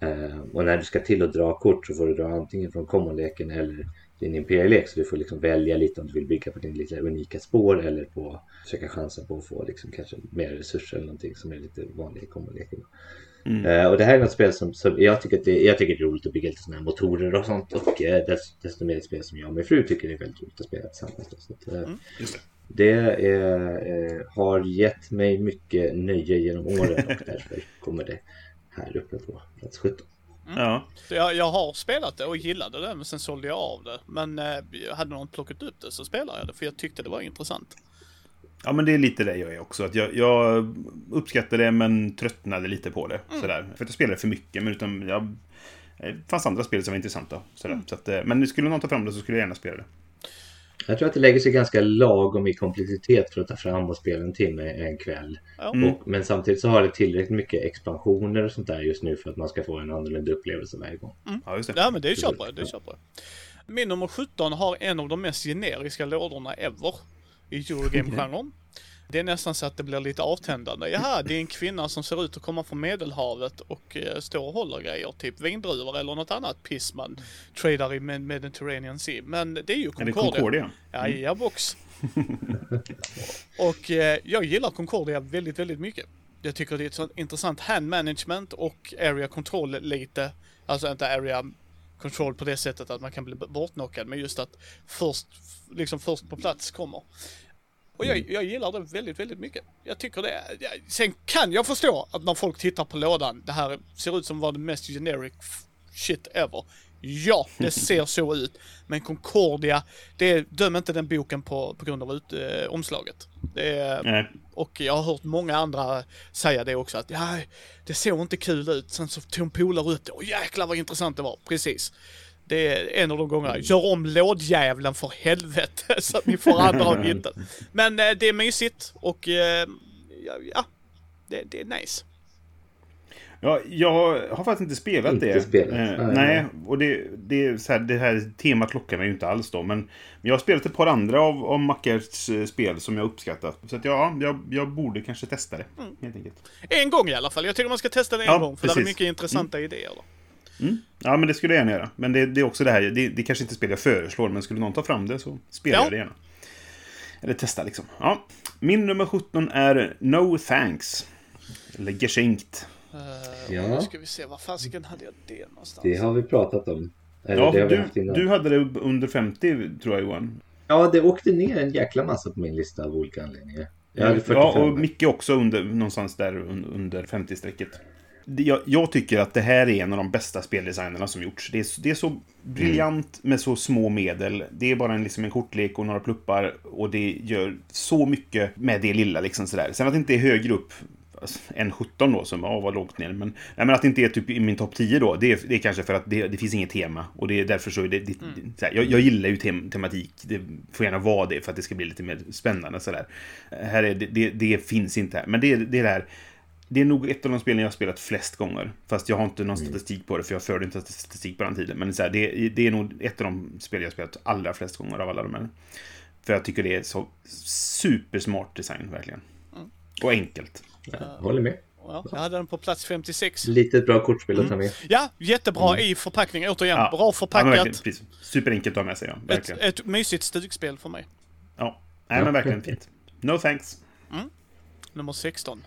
[SPEAKER 2] Eh, och när du ska till att dra kort så får du dra antingen från common-leken eller din imperielek så du får liksom välja lite om du vill bygga på din lite unika spår eller på försöka chansa på att få liksom kanske mer resurser eller någonting som är lite vanligt i common-leken. Eh, och det här är något spel som, som jag, tycker att det, jag tycker det är roligt att bygga lite sådana här motorer och sånt och eh, dess, desto mer ett spel som jag och min fru tycker det är väldigt roligt att spela tillsammans. Då, så att, eh,
[SPEAKER 1] Just det.
[SPEAKER 2] är, har gett mig mycket nöje genom åren och därför kommer det här uppe på plats 17.
[SPEAKER 1] Ja.
[SPEAKER 3] Så Jag, jag har spelat det och gillade det, men sen sålde jag av det. Men eh, hade någon plockat upp det så spelade jag det, för jag tyckte det var intressant.
[SPEAKER 1] Ja, men det är lite det jag är också. Att jag, jag uppskattade det, men tröttnade lite på det. Sådär. För att jag spelade för mycket, men utan jag... Det fanns andra spel som var intressanta. Sådär. Så att, eh, men skulle någon ta fram det så skulle jag gärna spela det.
[SPEAKER 2] Jag tror att det lägger sig ganska lagom i komplexitet för att ta fram och spela en timme en kväll.
[SPEAKER 3] Ja.
[SPEAKER 2] Och, men samtidigt så har det tillräckligt mycket expansioner och sånt där just nu för att man ska få en annorlunda upplevelse varje gång.
[SPEAKER 1] Ja, just det.
[SPEAKER 3] Ja, men det köper jag. Det köper jag. Min nummer 17 har en av de mest generiska lådorna ever i Eurogame-genren. Det är nästan så att det blir lite avtändande. Jaha, det är en kvinna som ser ut att komma från Medelhavet och eh, står och håller grejer, typ vindruvor eller något annat piss man tradar i Med- Mediterranean Sea. Men det är ju
[SPEAKER 1] Är det
[SPEAKER 3] Concordia.
[SPEAKER 1] Concordia?
[SPEAKER 3] Ja, ja box. och eh, jag gillar Concordia väldigt, väldigt mycket. Jag tycker det är ett sånt intressant hand management och area control lite. Alltså inte area control på det sättet att man kan bli bortknockad, men just att först, liksom först på plats kommer. Och jag, jag gillar det väldigt, väldigt mycket. Jag tycker det Sen kan jag förstå att när folk tittar på lådan, det här ser ut som var det mest generic shit ever. Ja, det ser så ut. Men Concordia, det döm inte den boken på, på grund av ut, eh, omslaget. Är, och jag har hört många andra säga det också att ja, det såg inte kul ut. Sen så tog en polare upp det och jäklar vad intressant det var. Precis. Det är en av de gångerna. Gör om lådjävlen för helvete så att ni får andra hitta. Men eh, det är mysigt och eh, ja, ja det, det är nice.
[SPEAKER 1] Ja, jag har faktiskt inte spelat
[SPEAKER 2] Inte
[SPEAKER 1] det.
[SPEAKER 2] spelat.
[SPEAKER 1] Eh,
[SPEAKER 2] Nej.
[SPEAKER 1] nej, och det, det, är så här, det här temat lockar mig ju inte alls då. Men, jag har spelat ett par andra av, av Mackers eh, spel som jag uppskattat. Så att ja, jag, jag borde kanske testa det. Helt enkelt.
[SPEAKER 3] En gång i alla fall. Jag tycker man ska testa det en
[SPEAKER 1] Ja,
[SPEAKER 3] gång för det är
[SPEAKER 1] precis.
[SPEAKER 3] mycket intressanta idéer. Då.
[SPEAKER 1] Ja, men det skulle jag gärna göra. Men det, det är också det här, det, det kanske inte är spel jag föreslår, men skulle någon ta fram det så spelar
[SPEAKER 3] Ja.
[SPEAKER 1] jag det gärna. Eller testa liksom. Ja. Min nummer 17 är No Thanks. Eller Geschenkt.
[SPEAKER 3] Uh,
[SPEAKER 2] Ja.
[SPEAKER 3] Nu ska vi se, var fasiken hade jag det någonstans?
[SPEAKER 2] Det har vi pratat om. Eller
[SPEAKER 1] Ja, du, du hade det under 50 tror jag Johan.
[SPEAKER 2] Ja, det åkte ner en jäkla massa på min lista av olika anledningar. Jag hade 45.
[SPEAKER 1] Ja, och Micke också under, någonstans där un- under 50-strecket. Det- Jag, jag tycker att det här är en av de bästa speldesignerna som gjorts. Det är, det är så briljant med så små medel. Det är bara en, liksom en kortlek och några pluppar. Och det gör så mycket med det lilla. Liksom sådär. Sen att det inte är högre upp än 17 då, som ja, var lågt ner. Men, nej, men att det inte är typ i min topp 10 då, det är, det är kanske för att det, det finns inget tema. Och det är därför så är det... det såhär, jag, jag gillar ju tem, tematik. Det får gärna vara det för att det ska bli lite mer spännande sådär. Här är det, det, det finns inte här. Men det, är- det är det här... Det är nog ett av de spelen jag har spelat flest gånger. Fast jag har inte någon statistik på det, för jag förde inte statistik på den tiden. Men så här, det, det är nog ett av de spel jag har spelat allra flest gånger av alla de här. För jag tycker det är så supersmart design, verkligen. Och enkelt.
[SPEAKER 2] Ja, håller med.
[SPEAKER 3] Ja, jag hade den på plats 56.
[SPEAKER 2] Litet bra kortspel att ta med.
[SPEAKER 3] Ja, jättebra i förpackning. Återigen,
[SPEAKER 1] Ja.
[SPEAKER 3] bra
[SPEAKER 1] Ja,
[SPEAKER 3] förpackat.
[SPEAKER 1] precis. Superenkelt att ha med sig, ja.
[SPEAKER 3] ett, ett mysigt stugspel för mig.
[SPEAKER 1] Ja. Nej, men verkligen fint. No thanks.
[SPEAKER 3] Nummer 16.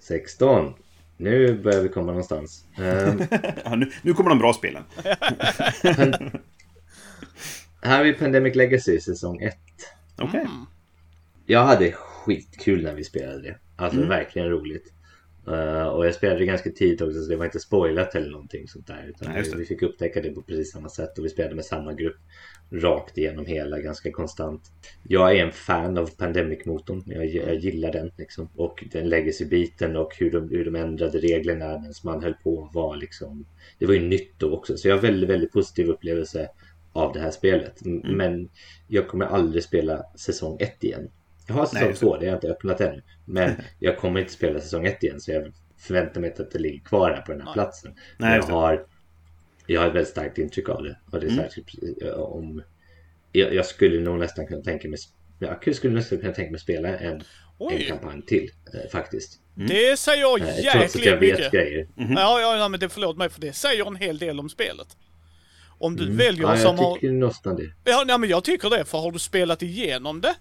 [SPEAKER 2] 16. Nu börjar vi komma någonstans. Ehm,
[SPEAKER 1] Ja, nu, nu kommer de bra spelen.
[SPEAKER 2] här vi Pandemic Legacy säsong 1.
[SPEAKER 1] Okej.
[SPEAKER 2] Jag hade skitkul när vi spelade det. Alltså verkligen roligt. Uh, och jag spelade ganska tidigt också så det var inte spoilat eller någonting sånt där. Utan
[SPEAKER 1] Nej,
[SPEAKER 2] vi fick upptäcka det på precis samma sätt och vi spelade med samma grupp rakt igenom hela ganska konstant. Jag är en fan av Pandemic-motorn. Jag, jag gillar den liksom. Och den legacy-biten och hur de, hur de ändrade reglerna medan man höll på var liksom. Det var ju nytt då också så jag har väldigt, väldigt positiv upplevelse av det här spelet.
[SPEAKER 1] Mm.
[SPEAKER 2] Men jag kommer aldrig spela säsong 1 igen. Jag har säsong
[SPEAKER 1] Nej,
[SPEAKER 2] 2, det har jag inte öppnat ännu. Men jag kommer inte spela säsong 1 igen så jag förväntar mig inte att det ligger kvar här på den här platsen.
[SPEAKER 1] Nej,
[SPEAKER 2] jag har, jag har ett väldigt starkt intryck av det. Och det är
[SPEAKER 1] Mm.
[SPEAKER 2] särskilt eh, om... Jag, jag skulle nog nästan kunna tänka mig... Jag skulle nästan kunna tänka mig spela en, en kampanj till eh, faktiskt.
[SPEAKER 3] det säger
[SPEAKER 2] Eh, trots att
[SPEAKER 3] jäkligt
[SPEAKER 2] jag vet
[SPEAKER 3] mycket.
[SPEAKER 2] grejer.
[SPEAKER 1] Mhm.
[SPEAKER 3] Ja, ja, ja, men det förlåt mig för det säger en hel del om spelet. Om du väljer
[SPEAKER 2] Mm. Ja,
[SPEAKER 3] som
[SPEAKER 2] jag
[SPEAKER 3] har...
[SPEAKER 2] tycker nästan det.
[SPEAKER 3] Ja, nej, men jag tycker det, för har du spelat igenom det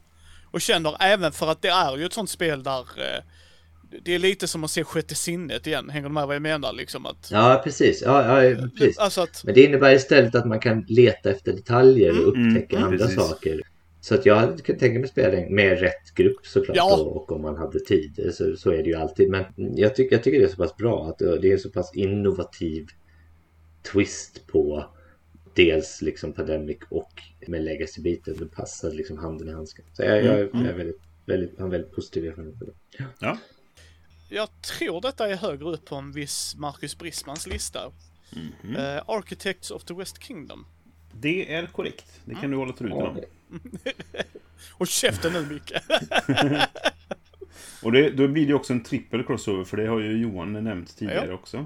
[SPEAKER 3] och känner även för att det är ju ett sånt spel där eh, det är lite som att se sjätte sinnet igen, hänger du med vad jag menar liksom att...
[SPEAKER 2] Ja, precis. Ja, ja, precis.
[SPEAKER 3] Alltså att,
[SPEAKER 2] Men det innebär istället att man kan leta efter detaljer och upptäcka
[SPEAKER 1] Mm,
[SPEAKER 2] andra
[SPEAKER 1] precis.
[SPEAKER 2] saker. Så att jag hade kunnat tänka mig spela med rätt grupp såklart
[SPEAKER 3] Ja.
[SPEAKER 2] och, och om man hade tid. Så, så är det ju alltid. Men jag, tycker jag tycker det är så pass bra att det är så pass innovativ twist på dels liksom Pandemic och med Legacy-biten. Det passar liksom handen i handsken. Så jag, jag,
[SPEAKER 1] Mm,
[SPEAKER 2] jag är väldigt, väldigt, har en väldigt positiv erfarenhet av det.
[SPEAKER 1] Ja.
[SPEAKER 3] jag tror detta är högre upp på en viss Marcus Brismans lista.
[SPEAKER 1] Mhm.
[SPEAKER 3] Eh, Architects of the West Kingdom.
[SPEAKER 1] Det är korrekt. Det kan du hålla truten om.
[SPEAKER 3] Och käften nu Micke.
[SPEAKER 1] Och det, då blir det också en trippel crossover, för det har ju Johan nämnt tidigare
[SPEAKER 3] Ja.
[SPEAKER 1] också.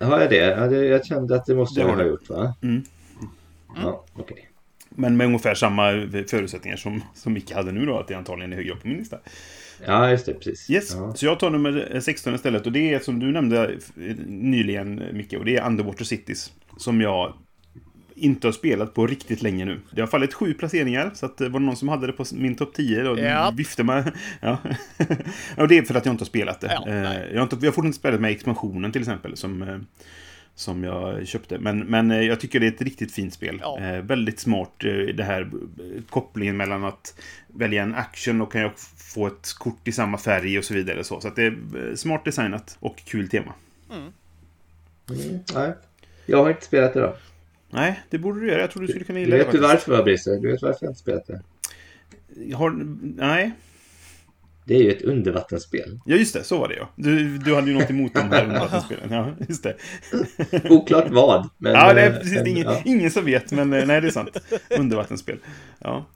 [SPEAKER 2] Har jag det? Ja, det? Jag kände att det måste
[SPEAKER 1] Det
[SPEAKER 2] jag ha gjort va?
[SPEAKER 1] Mm.
[SPEAKER 2] Ja, okej.
[SPEAKER 1] Men med ungefär samma förutsättningar som, som Micke hade nu då, att det antagligen är högre upp på min lista.
[SPEAKER 2] Ja, just det. Precis.
[SPEAKER 1] Yes,
[SPEAKER 2] Ja.
[SPEAKER 1] så jag tar nummer 16 istället och det är som du nämnde eh, nyligen Micke och det är Underwater Cities. Som jag inte har spelat på riktigt länge nu. Det har fallit sju placeringar, så att det var någon som hade det på min topp 10 och
[SPEAKER 3] Ja.
[SPEAKER 1] viftade med... Ja. och det är för att jag inte har spelat det.
[SPEAKER 3] Ja,
[SPEAKER 1] Eh, jag, har inte, jag har fortfarande inte spelat med expansionen till exempel, som, eh, som jag köpte. Men, men eh, jag tycker det är ett riktigt fint spel.
[SPEAKER 3] Ja.
[SPEAKER 1] Eh, väldigt smart, eh, det här eh, kopplingen mellan att välja en action och kan jag få ett kort i samma färg och så vidare. Så, så att det är smart designat och kul tema.
[SPEAKER 2] Mm, nej. Jag har inte spelat det då.
[SPEAKER 1] Nej, det borde du göra. Jag tror du skulle kunna gilla
[SPEAKER 2] Vet
[SPEAKER 1] det
[SPEAKER 2] du
[SPEAKER 1] faktiskt.
[SPEAKER 2] varför Fabrice? Du vet varför jag inte spelat det?
[SPEAKER 1] Jag Har, nej.
[SPEAKER 2] Det är ju ett undervattensspel.
[SPEAKER 1] Ja, just det. Så var det ja. Du, du hade ju något emot de här undervattensspelen. Ja, just det.
[SPEAKER 2] Oklart vad. Men,
[SPEAKER 1] Ja, det är
[SPEAKER 2] eh,
[SPEAKER 1] precis
[SPEAKER 2] men,
[SPEAKER 1] ingen,
[SPEAKER 2] ja.
[SPEAKER 1] ingen som vet, men eh, nej, det är sant. Undervattensspel. Ja.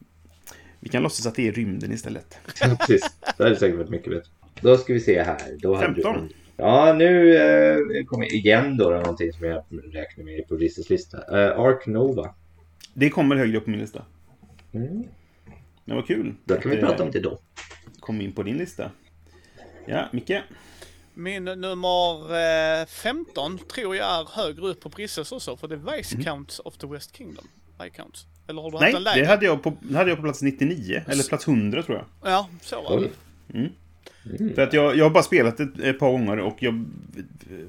[SPEAKER 1] Vi kan låtsas att det är rymden istället.
[SPEAKER 2] Ja, precis. Det hade säkert varit mycket bättre. Då ska vi se här. Då hade
[SPEAKER 1] 15.
[SPEAKER 2] Du... Ja, nu eh, kommer igen då, då någonting som jag räknar med på Risses lista. Eh, Ark Nova.
[SPEAKER 1] Det kommer högre upp på min lista.
[SPEAKER 2] Mm.
[SPEAKER 1] Det var kul.
[SPEAKER 2] Då kan vi
[SPEAKER 1] att, eh,
[SPEAKER 2] prata om det då.
[SPEAKER 1] Kom in på din lista. Ja, Micke.
[SPEAKER 3] Min nummer eh, 15 tror jag är högre upp på Brisses också, för det är Viscounts of the West Kingdom. Viscounts. Eller har du haft
[SPEAKER 1] Nej,
[SPEAKER 3] en lägre?
[SPEAKER 1] det hade jag, på, det hade jag på plats 99. Eller plats 100 tror jag.
[SPEAKER 3] Ja, så var det.
[SPEAKER 2] Oj.
[SPEAKER 1] För att jag, jag har bara spelat det ett par gånger och jag...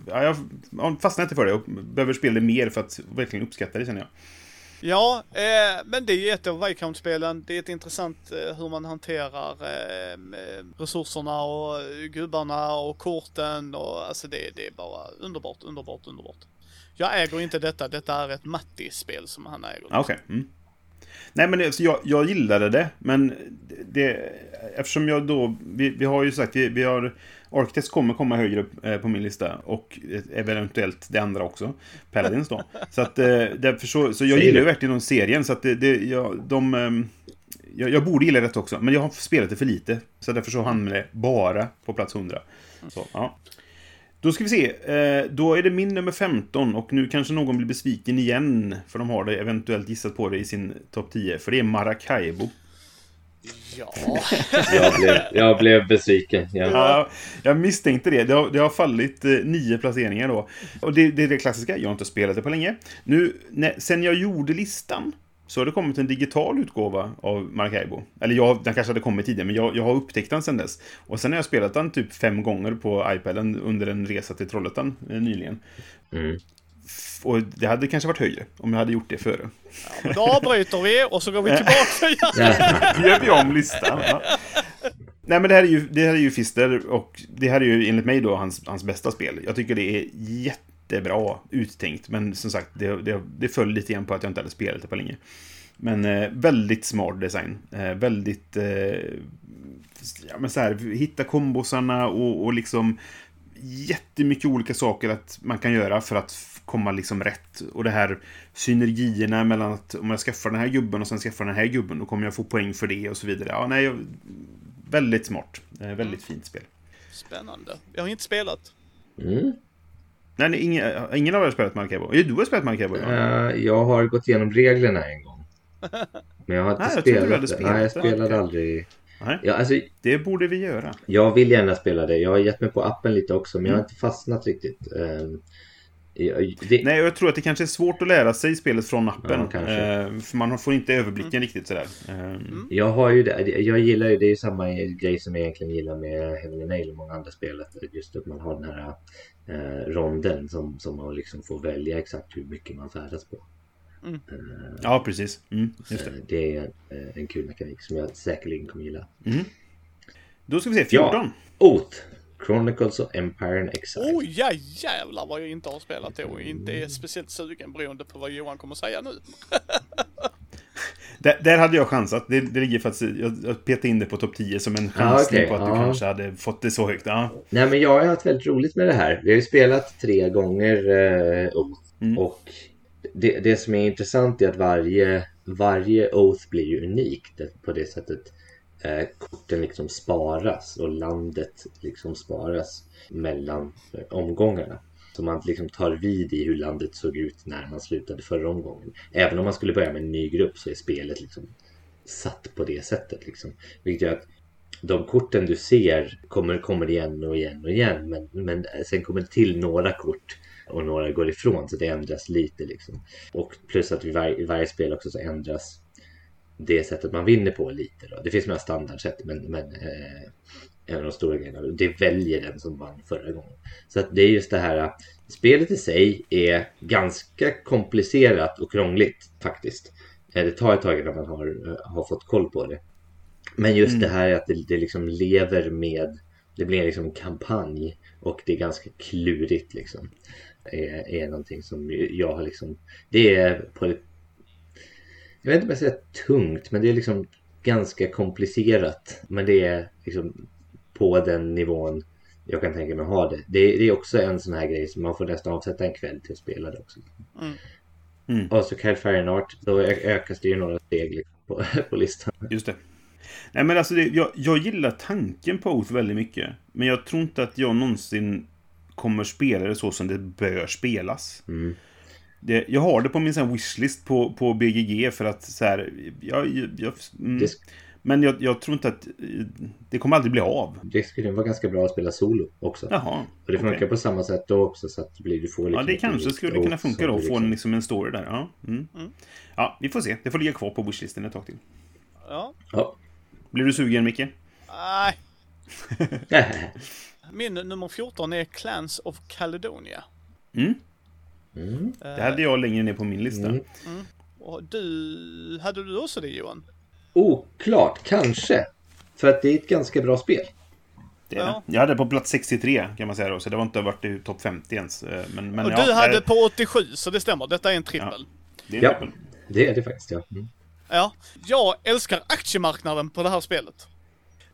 [SPEAKER 1] Ja, jag jag fastnar inte för det. Jag behöver spela det mer för att verkligen uppskatta det känner jag.
[SPEAKER 3] Ja, eh, men det är ett av Viscount-spelen. Det är ett intressant eh, hur man hanterar eh, eh resurserna och eh, gubbarna och korten och alltså det, det är bara underbart, underbart, underbart. Jag äger inte detta. Detta är ett Matti-spel som han äger.
[SPEAKER 1] Okej. Okej. Mm. Nej, men det, jag, jag gillade det, men det, eftersom jag då... Vi, vi har ju sagt, vi, vi har... Architects kommer komma högre upp eh, på min lista och eh, eventuellt det andra också. Paladins då. Så att eh, därför så, så jag gillar ju verkligen de serien så att det, det jag, de... ehm, jag, jag borde gilla det också, men jag har spelat det för lite. Så därför så hamnar det bara på plats 100. Så, ja. Då ska vi se. Då är det min nummer 15 och nu kanske någon blir besviken igen. För de har det eventuellt gissat på det i sin topp 10. För det är Maracaibo.
[SPEAKER 3] Ja,
[SPEAKER 2] Jag blev, jag blev besviken. Ja.
[SPEAKER 1] Ja, jag misstänkte det. Det har, det har fallit eh, nio placeringar då. Och det, det är det klassiska. Jag har inte spelat det på länge. Nu, när, sen jag gjorde listan så har det kommit en digital utgåva av Maracaibo. Eller jag, den kanske hade kommit tidigare, men jag, jag har upptäckt den sen dess. Och sen har jag spelat den typ fem gånger på iPaden under en resa till Trollhättan eh, nyligen.
[SPEAKER 2] Mm.
[SPEAKER 1] Och det hade kanske varit högre om jag hade gjort det före.
[SPEAKER 3] men då avbryter vi och så går vi tillbaka.
[SPEAKER 1] Nu gör vi om listan. Ja. Nej, men det här är ju, det här är ju Fister och det här är ju enligt mig då hans, hans bästa spel. Jag tycker det är jättebra uttänkt, men som sagt, det, det, det föll lite grann på att jag inte hade spelat det på länge. Men eh, väldigt smart design. Eh, väldigt... Eh, ja, men så här, hitta kombosarna och, och liksom jättemycket olika saker att man kan göra för att komma liksom rätt. Och det här synergierna mellan att om jag skaffar den här gubben och sen skaffar den här gubben, då kommer jag få poäng för det och så vidare. Ja, nej, väldigt smart. Eh, väldigt fint spel.
[SPEAKER 3] Spännande. Jag har inte spelat.
[SPEAKER 2] Mm.
[SPEAKER 1] Nej, nej ingen, ingen av er har spelat Maracaibo. Du har spelat Maracaibo? Ja.
[SPEAKER 2] Eh, jag har gått igenom reglerna en gång. Men jag har inte
[SPEAKER 1] Nej, jag
[SPEAKER 2] spelat,
[SPEAKER 1] hade
[SPEAKER 2] det.
[SPEAKER 1] spelat
[SPEAKER 2] Nej, jag spelade aldrig.
[SPEAKER 1] Nej,
[SPEAKER 2] Ja, alltså,
[SPEAKER 1] det borde vi göra.
[SPEAKER 2] jag vill gärna spela det. Jag har gett mig på appen lite också, men jag har inte fastnat riktigt. Jag- det,
[SPEAKER 1] Nej, jag tror att det kanske är svårt att lära sig spelet från appen.
[SPEAKER 2] Ja.
[SPEAKER 1] Eh, för man får inte överblicken riktigt sådär. Eh,
[SPEAKER 2] Jag har ju det, jag gillar ju, det är ju samma grej som jag egentligen gillar med Heaven and Nail och många andra spel. att Just att man har den här eh, ronden som, som man liksom får välja exakt hur mycket man färdas på.
[SPEAKER 1] Ja, precis. Mm, just
[SPEAKER 2] Eh,
[SPEAKER 1] det.
[SPEAKER 2] det är eh, en kul mekanik som jag säkerligen kommer gilla.
[SPEAKER 1] Då ska vi se, 14.
[SPEAKER 2] Ja. Oath! Chronicles of Empire and Exile.
[SPEAKER 3] Oh ja, jävlar vad jag inte har spelat det och inte är speciellt sugen beroende på vad Johan kommer säga nu.
[SPEAKER 1] Där, där hade jag chansat. Det, det ligger faktiskt... Jag, jag petade in det på topp 10 som en chansning
[SPEAKER 2] okej,
[SPEAKER 1] på att du
[SPEAKER 2] ja.
[SPEAKER 1] kanske hade fått det så högt. Ja.
[SPEAKER 2] Nej men jag har haft väldigt roligt med det här. Vi har ju spelat tre gånger eh, Oath.
[SPEAKER 1] Mm.
[SPEAKER 2] Och det, det som är intressant är att varje, varje Oath blir ju unikt på det sättet. Eh, korten liksom sparas och landet liksom sparas mellan eh, omgångarna. Så man liksom tar vid i hur landet såg ut när man slutade förra omgången. Även om man skulle börja med en ny grupp så är spelet liksom satt på det sättet. Liksom. Vilket gör att de korten du ser kommer, kommer igen och igen och igen. Men, men eh, sen kommer det till några kort och några går ifrån så det ändras lite. Liksom. Och plus att i, var, i varje spel också så ändras det sättet man vinner på lite. Då. Det finns några standardsätt men, men eh, en av de stora grejerna. Det väljer den som vann förra gången. Så att det är just det här. Spelet i sig är ganska komplicerat och krångligt faktiskt. Eh, Det tar ett tag innan man har, eh, har fått koll på det. Men just det här att det, det liksom lever med, det blir liksom en kampanj och det är ganska klurigt liksom. Är, är någonting som jag har liksom, det är på ett, jag vet inte om jag säger tungt, men det är liksom ganska komplicerat. Men det är liksom på den nivån jag kan tänka mig ha det. Det, det är också en sån här grej som man får nästan avsätta en kväll till att spela det också.
[SPEAKER 3] Mm.
[SPEAKER 1] Mm.
[SPEAKER 2] Och så Fire Art, då ökas det ju några steg liksom på, på listan.
[SPEAKER 1] Just det. Nej, men alltså, det, jag, jag gillar tanken på Oath väldigt mycket. Men jag tror inte att jag någonsin kommer spela det så som det bör spelas.
[SPEAKER 2] Mm.
[SPEAKER 1] Det, jag har det på min sån wishlist på, på BGG för att så här... Jag, jag, jag, mm,
[SPEAKER 2] Det,
[SPEAKER 1] men jag, jag tror inte att... Det kommer aldrig bli av.
[SPEAKER 2] det skulle vara ganska bra att spela solo också.
[SPEAKER 1] Jaha.
[SPEAKER 2] Och det funkar
[SPEAKER 1] okej.
[SPEAKER 2] på samma sätt då också så att det blir, du får
[SPEAKER 1] Ja,
[SPEAKER 2] liksom
[SPEAKER 1] det
[SPEAKER 2] ett
[SPEAKER 1] kanske skulle kunna funka då. Få en,
[SPEAKER 2] liksom-
[SPEAKER 1] liksom en story där. Ja, mm. ja, vi får se. Det får ligga kvar på wishlisten ett tag till.
[SPEAKER 3] Ja.
[SPEAKER 2] Ja.
[SPEAKER 1] Blir du sugen, Micke?
[SPEAKER 3] Nej. Min nummer 14 är Clans of Caledonia.
[SPEAKER 1] Mm.
[SPEAKER 2] Mm.
[SPEAKER 1] Det hade jag längre ner på min lista.
[SPEAKER 2] Mm.
[SPEAKER 3] Och du, hade du också det Johan?
[SPEAKER 2] Oklart, kanske. För att det är ett ganska bra spel.
[SPEAKER 1] Det är
[SPEAKER 3] Ja.
[SPEAKER 1] det. Jag hade på plats 63 kan man säga då, så det var inte varit i topp 50 ens. Eh, Men, men
[SPEAKER 3] och
[SPEAKER 1] ja,
[SPEAKER 3] du hade
[SPEAKER 1] där-
[SPEAKER 3] på 87, så det stämmer. Detta är en trippel.
[SPEAKER 1] Det är
[SPEAKER 2] Ja.
[SPEAKER 1] trippel.
[SPEAKER 2] Det är det faktiskt, ja. Mm.
[SPEAKER 3] Ja. Jag älskar aktiemarknaden på det här spelet.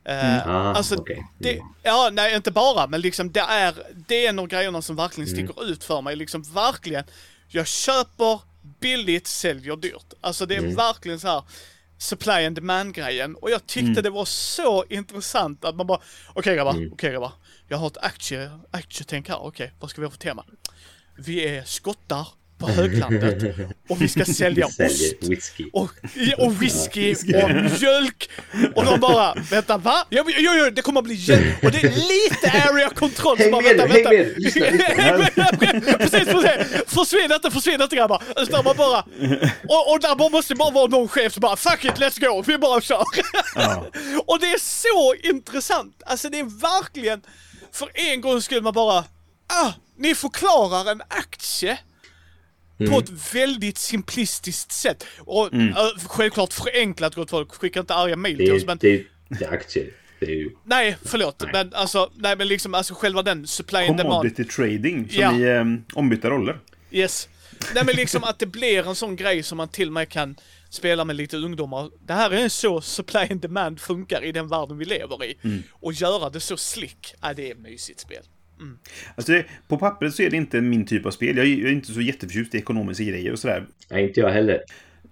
[SPEAKER 3] Eh,
[SPEAKER 2] Ah,
[SPEAKER 3] alltså,
[SPEAKER 2] okej.
[SPEAKER 3] det,
[SPEAKER 2] Mm.
[SPEAKER 3] ja, nej inte bara, men liksom det är, det är en av grejerna som verkligen sticker ut för mig. Liksom verkligen, jag köper billigt, säljer dyrt. Alltså det är verkligen så här supply and demand grejen. Och jag tyckte det var så intressant att man bara, okej grabbar, okej grabbar. Jag har ett aktie, aktietänk här, okej, vad ska vi ha för tema? Vi är skottar på höglandet och vi ska sälja ost.
[SPEAKER 2] Whisky.
[SPEAKER 3] Och, och whisky och mjölk. Och de bara, vänta va? Jo, jo, jo, det kommer att bli jätte... Och det är lite area control.
[SPEAKER 2] Häng
[SPEAKER 3] bara,
[SPEAKER 2] med
[SPEAKER 3] vänta,
[SPEAKER 2] häng
[SPEAKER 3] vänta.
[SPEAKER 2] med. Lyssna, lyssna.
[SPEAKER 3] precis, precis. Försvinn inte, försvinn inte grabbar. Utan man bara... Och, och där måste bara vara någon chef som bara, fuck it, let's go, vi bara kör.
[SPEAKER 1] Ja.
[SPEAKER 3] och det är så intressant. Alltså det är verkligen, för en gång skulle man bara, ah, ni förklarar en aktie på ett väldigt simplistiskt sätt. Och
[SPEAKER 1] Mm.
[SPEAKER 3] äh, självklart förenklat gott folk, skicka inte arga mail till oss men
[SPEAKER 2] det är, det är aktier. Det är ju...
[SPEAKER 3] Nej, förlåt.
[SPEAKER 2] Nej.
[SPEAKER 3] Men alltså, nej men liksom alltså själva den supply and demand.
[SPEAKER 1] Commodity trading, som
[SPEAKER 3] Ja.
[SPEAKER 1] i um, ombytta roller.
[SPEAKER 3] Yes. Nej men liksom att det blir en sån grej som man till och med kan spela med lite ungdomar. Det här är så supply and demand funkar i den världen vi lever i.
[SPEAKER 1] Mm.
[SPEAKER 3] Och göra det så slick, ja det är ett mysigt spel.
[SPEAKER 1] Alltså, det, på pappret så är det inte min typ av spel. Jag är, jag är inte så jätteförtjust i ekonomiska grejer och sådär.
[SPEAKER 2] Nej, inte jag heller.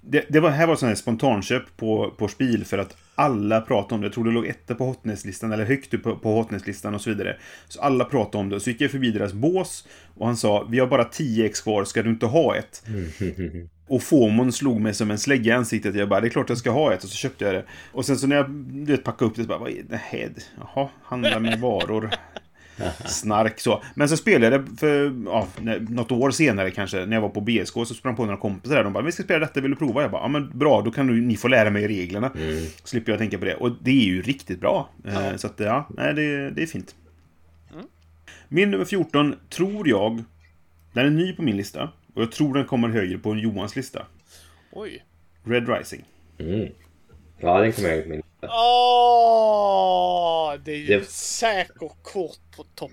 [SPEAKER 1] Det, det var, här var sån här spontanköp på, på spel för att alla pratade om det. Jag tror det låg etta på hotness-listan, eller högt upp på, på hotness-listan och så vidare. Så alla pratade om det. Så gick jag förbi deras bås och han sa Vi har bara 10 ex kvar, ska du inte ha ett? Och FOMON slog mig som en slägga i ansiktet. Jag bara, det är klart jag ska ha ett. Och så köpte jag det. Och sen så när jag du vet, packade upp det så bara, vad är det här? Jaha, handla med varor. Snark så. Men så spelade jag det för ja, något år senare kanske, när jag var på BSK, så sprang på några kompisar där. De bara, vi ska spela detta, vill du prova? Jag bara, ja men bra, då kan du, ni få lära mig reglerna. Slipper jag tänka på det. Och det är ju riktigt bra. Eh, Så att ja, nej, det, det är fint. Min nummer 14 tror jag, den är ny på min lista. Och jag tror den kommer högre på Johans lista.
[SPEAKER 3] Oj.
[SPEAKER 1] Red Rising.
[SPEAKER 2] Mm. Ja, den kommer jag ihåg.
[SPEAKER 3] Åh, det är ju
[SPEAKER 2] Det-
[SPEAKER 3] säkert kort på topp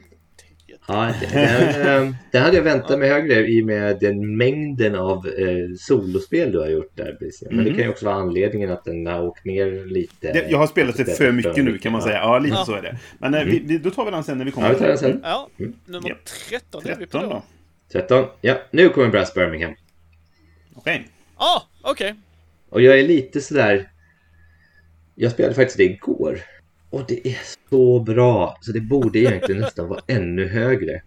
[SPEAKER 3] 10.
[SPEAKER 2] Ja, den, eh, den hade jag väntat mig högre i och med den mängden av eh, solospel du har gjort där. Men det kan ju också vara anledningen att den har åkt ner lite.
[SPEAKER 1] Det, jag har spelat det för mycket nu kan man
[SPEAKER 2] Ja.
[SPEAKER 1] säga. Ja, lite
[SPEAKER 3] Ja.
[SPEAKER 1] så är det. Men eh, vi, vi, då tar vi den sen när vi kommer
[SPEAKER 2] Ja, vi tar den sen.
[SPEAKER 3] Ja, nummer
[SPEAKER 1] Ja.
[SPEAKER 3] 13 är vi på
[SPEAKER 1] 13
[SPEAKER 3] då.
[SPEAKER 1] då.
[SPEAKER 2] 13. Ja, nu kommer Brass Birmingham.
[SPEAKER 1] Okej.
[SPEAKER 3] Ah, okej.
[SPEAKER 2] Och jag är lite sådär... Jag spelade faktiskt det igår. Och det är så bra. Så det borde egentligen nästan vara ännu högre.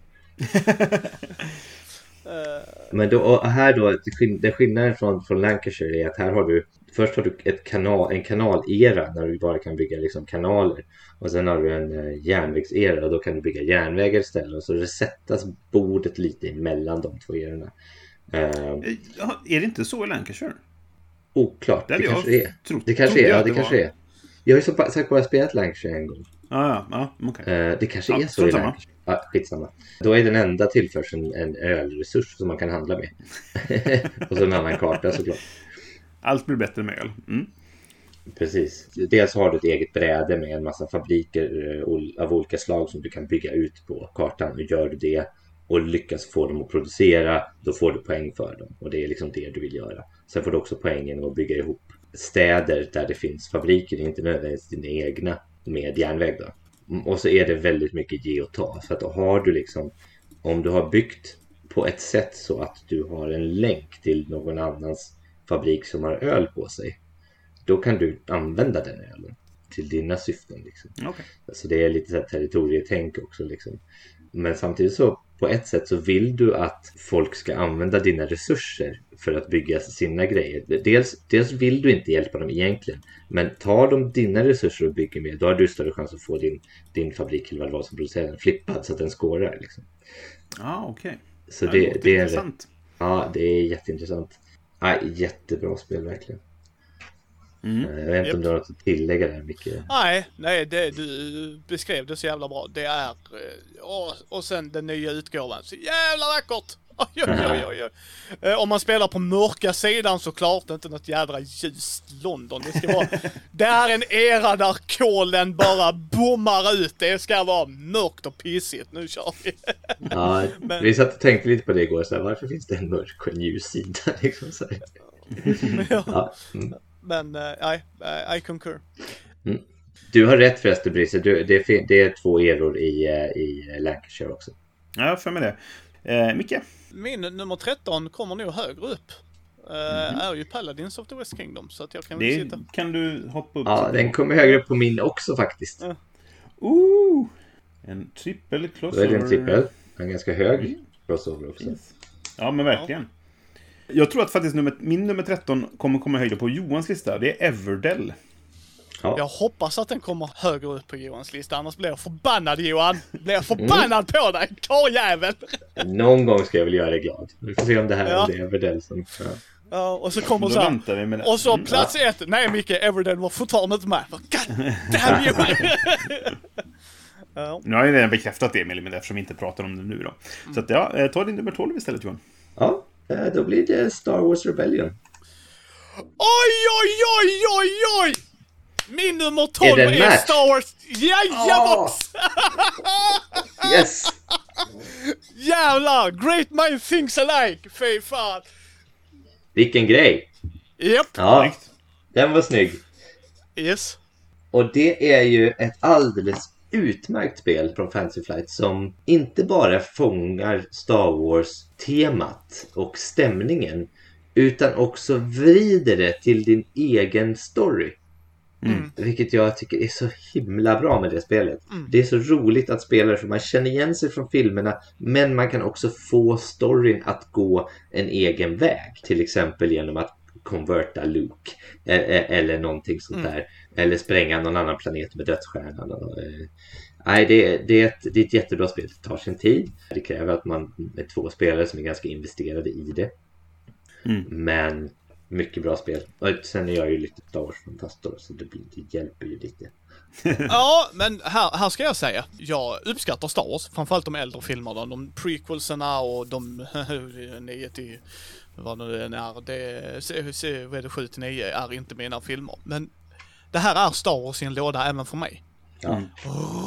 [SPEAKER 2] Men då, här då, det skill- det skillnaden från, från Lancashire är att här har du Först har du ett kanal, en kanalera när du bara kan bygga liksom kanaler. Och sen har du en eh, järnvägsera och då kan du bygga järnvägar istället. Och så resettas bordet lite emellan de två erorna. Eh,
[SPEAKER 1] Eh, ja, Är det inte så i Lancashire?
[SPEAKER 2] Oklart,
[SPEAKER 1] Det
[SPEAKER 2] det,
[SPEAKER 1] jag
[SPEAKER 2] kanske är.
[SPEAKER 1] trott-
[SPEAKER 2] Det kanske är,
[SPEAKER 1] jag
[SPEAKER 2] ja
[SPEAKER 1] att
[SPEAKER 2] det
[SPEAKER 1] det
[SPEAKER 2] kanske
[SPEAKER 1] var.
[SPEAKER 2] är. Jag har ju så pa- sagt bara spelat Lancashire en gång.
[SPEAKER 1] Ja, ja, ja okej.
[SPEAKER 2] Eh, det kanske
[SPEAKER 1] Ja,
[SPEAKER 2] är så i. Lancashire. Ja, skitsamma. Då är den enda tillförseln en ölresurs som man kan handla med. och så en annan karta såklart.
[SPEAKER 1] Allt blir bättre med öl. Mm.
[SPEAKER 2] Precis. Dels har du ett eget bräde med en massa fabriker eh, av olika slag som du kan bygga ut på kartan. Och gör du det och lyckas få dem att producera, då får du poäng för dem. Och det är liksom det du vill göra. Sen får du också poängen att bygga ihop städer där det finns fabriker, inte nödvändigtvis dina egna, med järnväg då. Och så är det väldigt mycket ge och ta. Så att har du liksom, om du har byggt på ett sätt så att du har en länk till någon annans fabrik som har öl på sig. Då kan du använda den ölen till dina syften. Liksom.
[SPEAKER 1] Okej.
[SPEAKER 2] Så det är lite så här territorietänk också. Liksom. Men samtidigt så på ett sätt så vill du att folk ska använda dina resurser för att bygga sina grejer. Dels, dels vill du inte hjälpa dem egentligen. Men tar de dina resurser och bygger mer, då har du större chans att få din, din fabrik eller vad det var som producerar den flippad så att den skårar. Liksom.
[SPEAKER 1] Ja, okej.
[SPEAKER 2] Så det,
[SPEAKER 1] låter
[SPEAKER 2] det, är,
[SPEAKER 1] intressant.
[SPEAKER 2] ja, det är jätteintressant. Ja, jättebra spel verkligen.
[SPEAKER 1] Mm.
[SPEAKER 2] Eh, Jag vet inte om du har något att tillägga där Micke?
[SPEAKER 3] Nej, nej, det, du beskrev det så jävla bra. Det är... eh, Och, och sen den nya utgåvan. Så jävla vackert! Oj, oj, oj, oj. Eh, Om man spelar på mörka sidan såklart, inte något jädra ljust London. Det ska vara... Det är en era där kolen bara bommar ut. Det ska vara mörkt och pissigt. Nu kör vi!
[SPEAKER 2] Ja,
[SPEAKER 3] Men-
[SPEAKER 2] vi satt och tänkte lite på det igår, så här, varför finns det en mörk och en ljus sida? Liksom, så här. ja. Mm.
[SPEAKER 3] Men eh, nej, eh, I concur.
[SPEAKER 2] Du har rätt förresten Brisse, det, är det är två eror i, eh, i Lancashire också.
[SPEAKER 1] Ja, jag för mig det. Eh, Micke?
[SPEAKER 3] Min nummer 13 kommer nog högre upp. Eh, Är ju Paladins of the West Kingdom. Så att jag kan väl
[SPEAKER 1] Det
[SPEAKER 3] sitta...
[SPEAKER 1] kan du hoppa upp
[SPEAKER 2] Ja, den kommer högre upp på min också faktiskt.
[SPEAKER 1] Ooh! En trippel
[SPEAKER 2] Då
[SPEAKER 1] crossover.
[SPEAKER 2] är det en trippel. En ganska hög crossover också.
[SPEAKER 1] Ja, men verkligen. Jag tror att faktiskt nummer, min nummer 13 kommer komma högre på Johans lista. Det är Everdell.
[SPEAKER 3] Jag hoppas att den kommer högre upp på Johans lista. Annars blir jag förbannad Johan! Blir jag förbannad på dig, karljävel!
[SPEAKER 2] Någon gång ska jag väl göra dig glad. Vi får se om det här
[SPEAKER 3] Ja.
[SPEAKER 2] är Everdell som... Ja.
[SPEAKER 3] Ja, och så kommer så här. Och så
[SPEAKER 1] Mm.
[SPEAKER 3] plats ett. Nej Micke, Everdale var fortfarande inte med. God damn you! ja.
[SPEAKER 1] Nu har jag redan bekräftat det, Emil, men eftersom vi inte pratar om det nu då. Så att, ja, eh, ta din nummer 12 istället, Johan.
[SPEAKER 2] ja, då blir det Star Wars Rebellion.
[SPEAKER 3] Oj, oj, oj, oj, oj! Min nummer 12
[SPEAKER 2] Är
[SPEAKER 3] är? Star Wars... Jajebox!
[SPEAKER 2] Yes!
[SPEAKER 3] Jävlar! Great mind thinks alike! Fy fan!
[SPEAKER 2] Vilken grej!
[SPEAKER 3] Japp.
[SPEAKER 2] Ja, den var snygg.
[SPEAKER 3] Yes.
[SPEAKER 2] Och det är ju ett alldeles utmärkt spel från Fantasy Flight som inte bara fångar Star Wars-temat och stämningen utan också vrider det till din egen story.
[SPEAKER 3] Mm.
[SPEAKER 2] Vilket jag tycker är så himla bra med det spelet. Det är så roligt att spela det för man känner igen sig från filmerna men man kan också få storyn att gå en egen väg. Till exempel genom att konverta Luke eh, eh, eller någonting sånt där. Eller spränga någon annan planet med dödsstjärnan. Nej, det, är- det, är ett, det är ett jättebra spel. Det tar sin tid. Det kräver att man är två spelare som är ganska investerade i det.
[SPEAKER 1] Mm.
[SPEAKER 2] Men mycket bra spel. Och sen är jag ju lite Star Wars-fantast då, så det, blir, det hjälper ju lite.
[SPEAKER 3] Ja, men här, här ska jag säga. Jag uppskattar Star Wars. Framförallt de äldre filmerna. De prequelserna och de 9 till vad nu är. Det, vad är det 7 till 9 är inte mina filmer. Men det här är Star Wars i en låda även för mig.
[SPEAKER 2] Ja.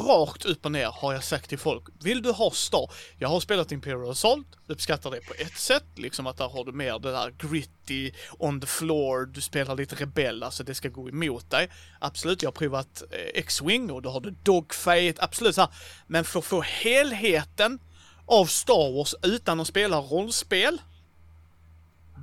[SPEAKER 3] Rakt upp och ner har jag sagt till folk. Vill du ha Star? Jag har spelat Imperial Assault, uppskattar det på ett sätt. Liksom att där har du mer det där gritty, on the floor, du spelar lite rebell, alltså det ska gå emot dig. Absolut, jag har provat eh, X-Wing och då har du Dogfight, absolut så här. Men för att få helheten av Star Wars utan att spela rollspel.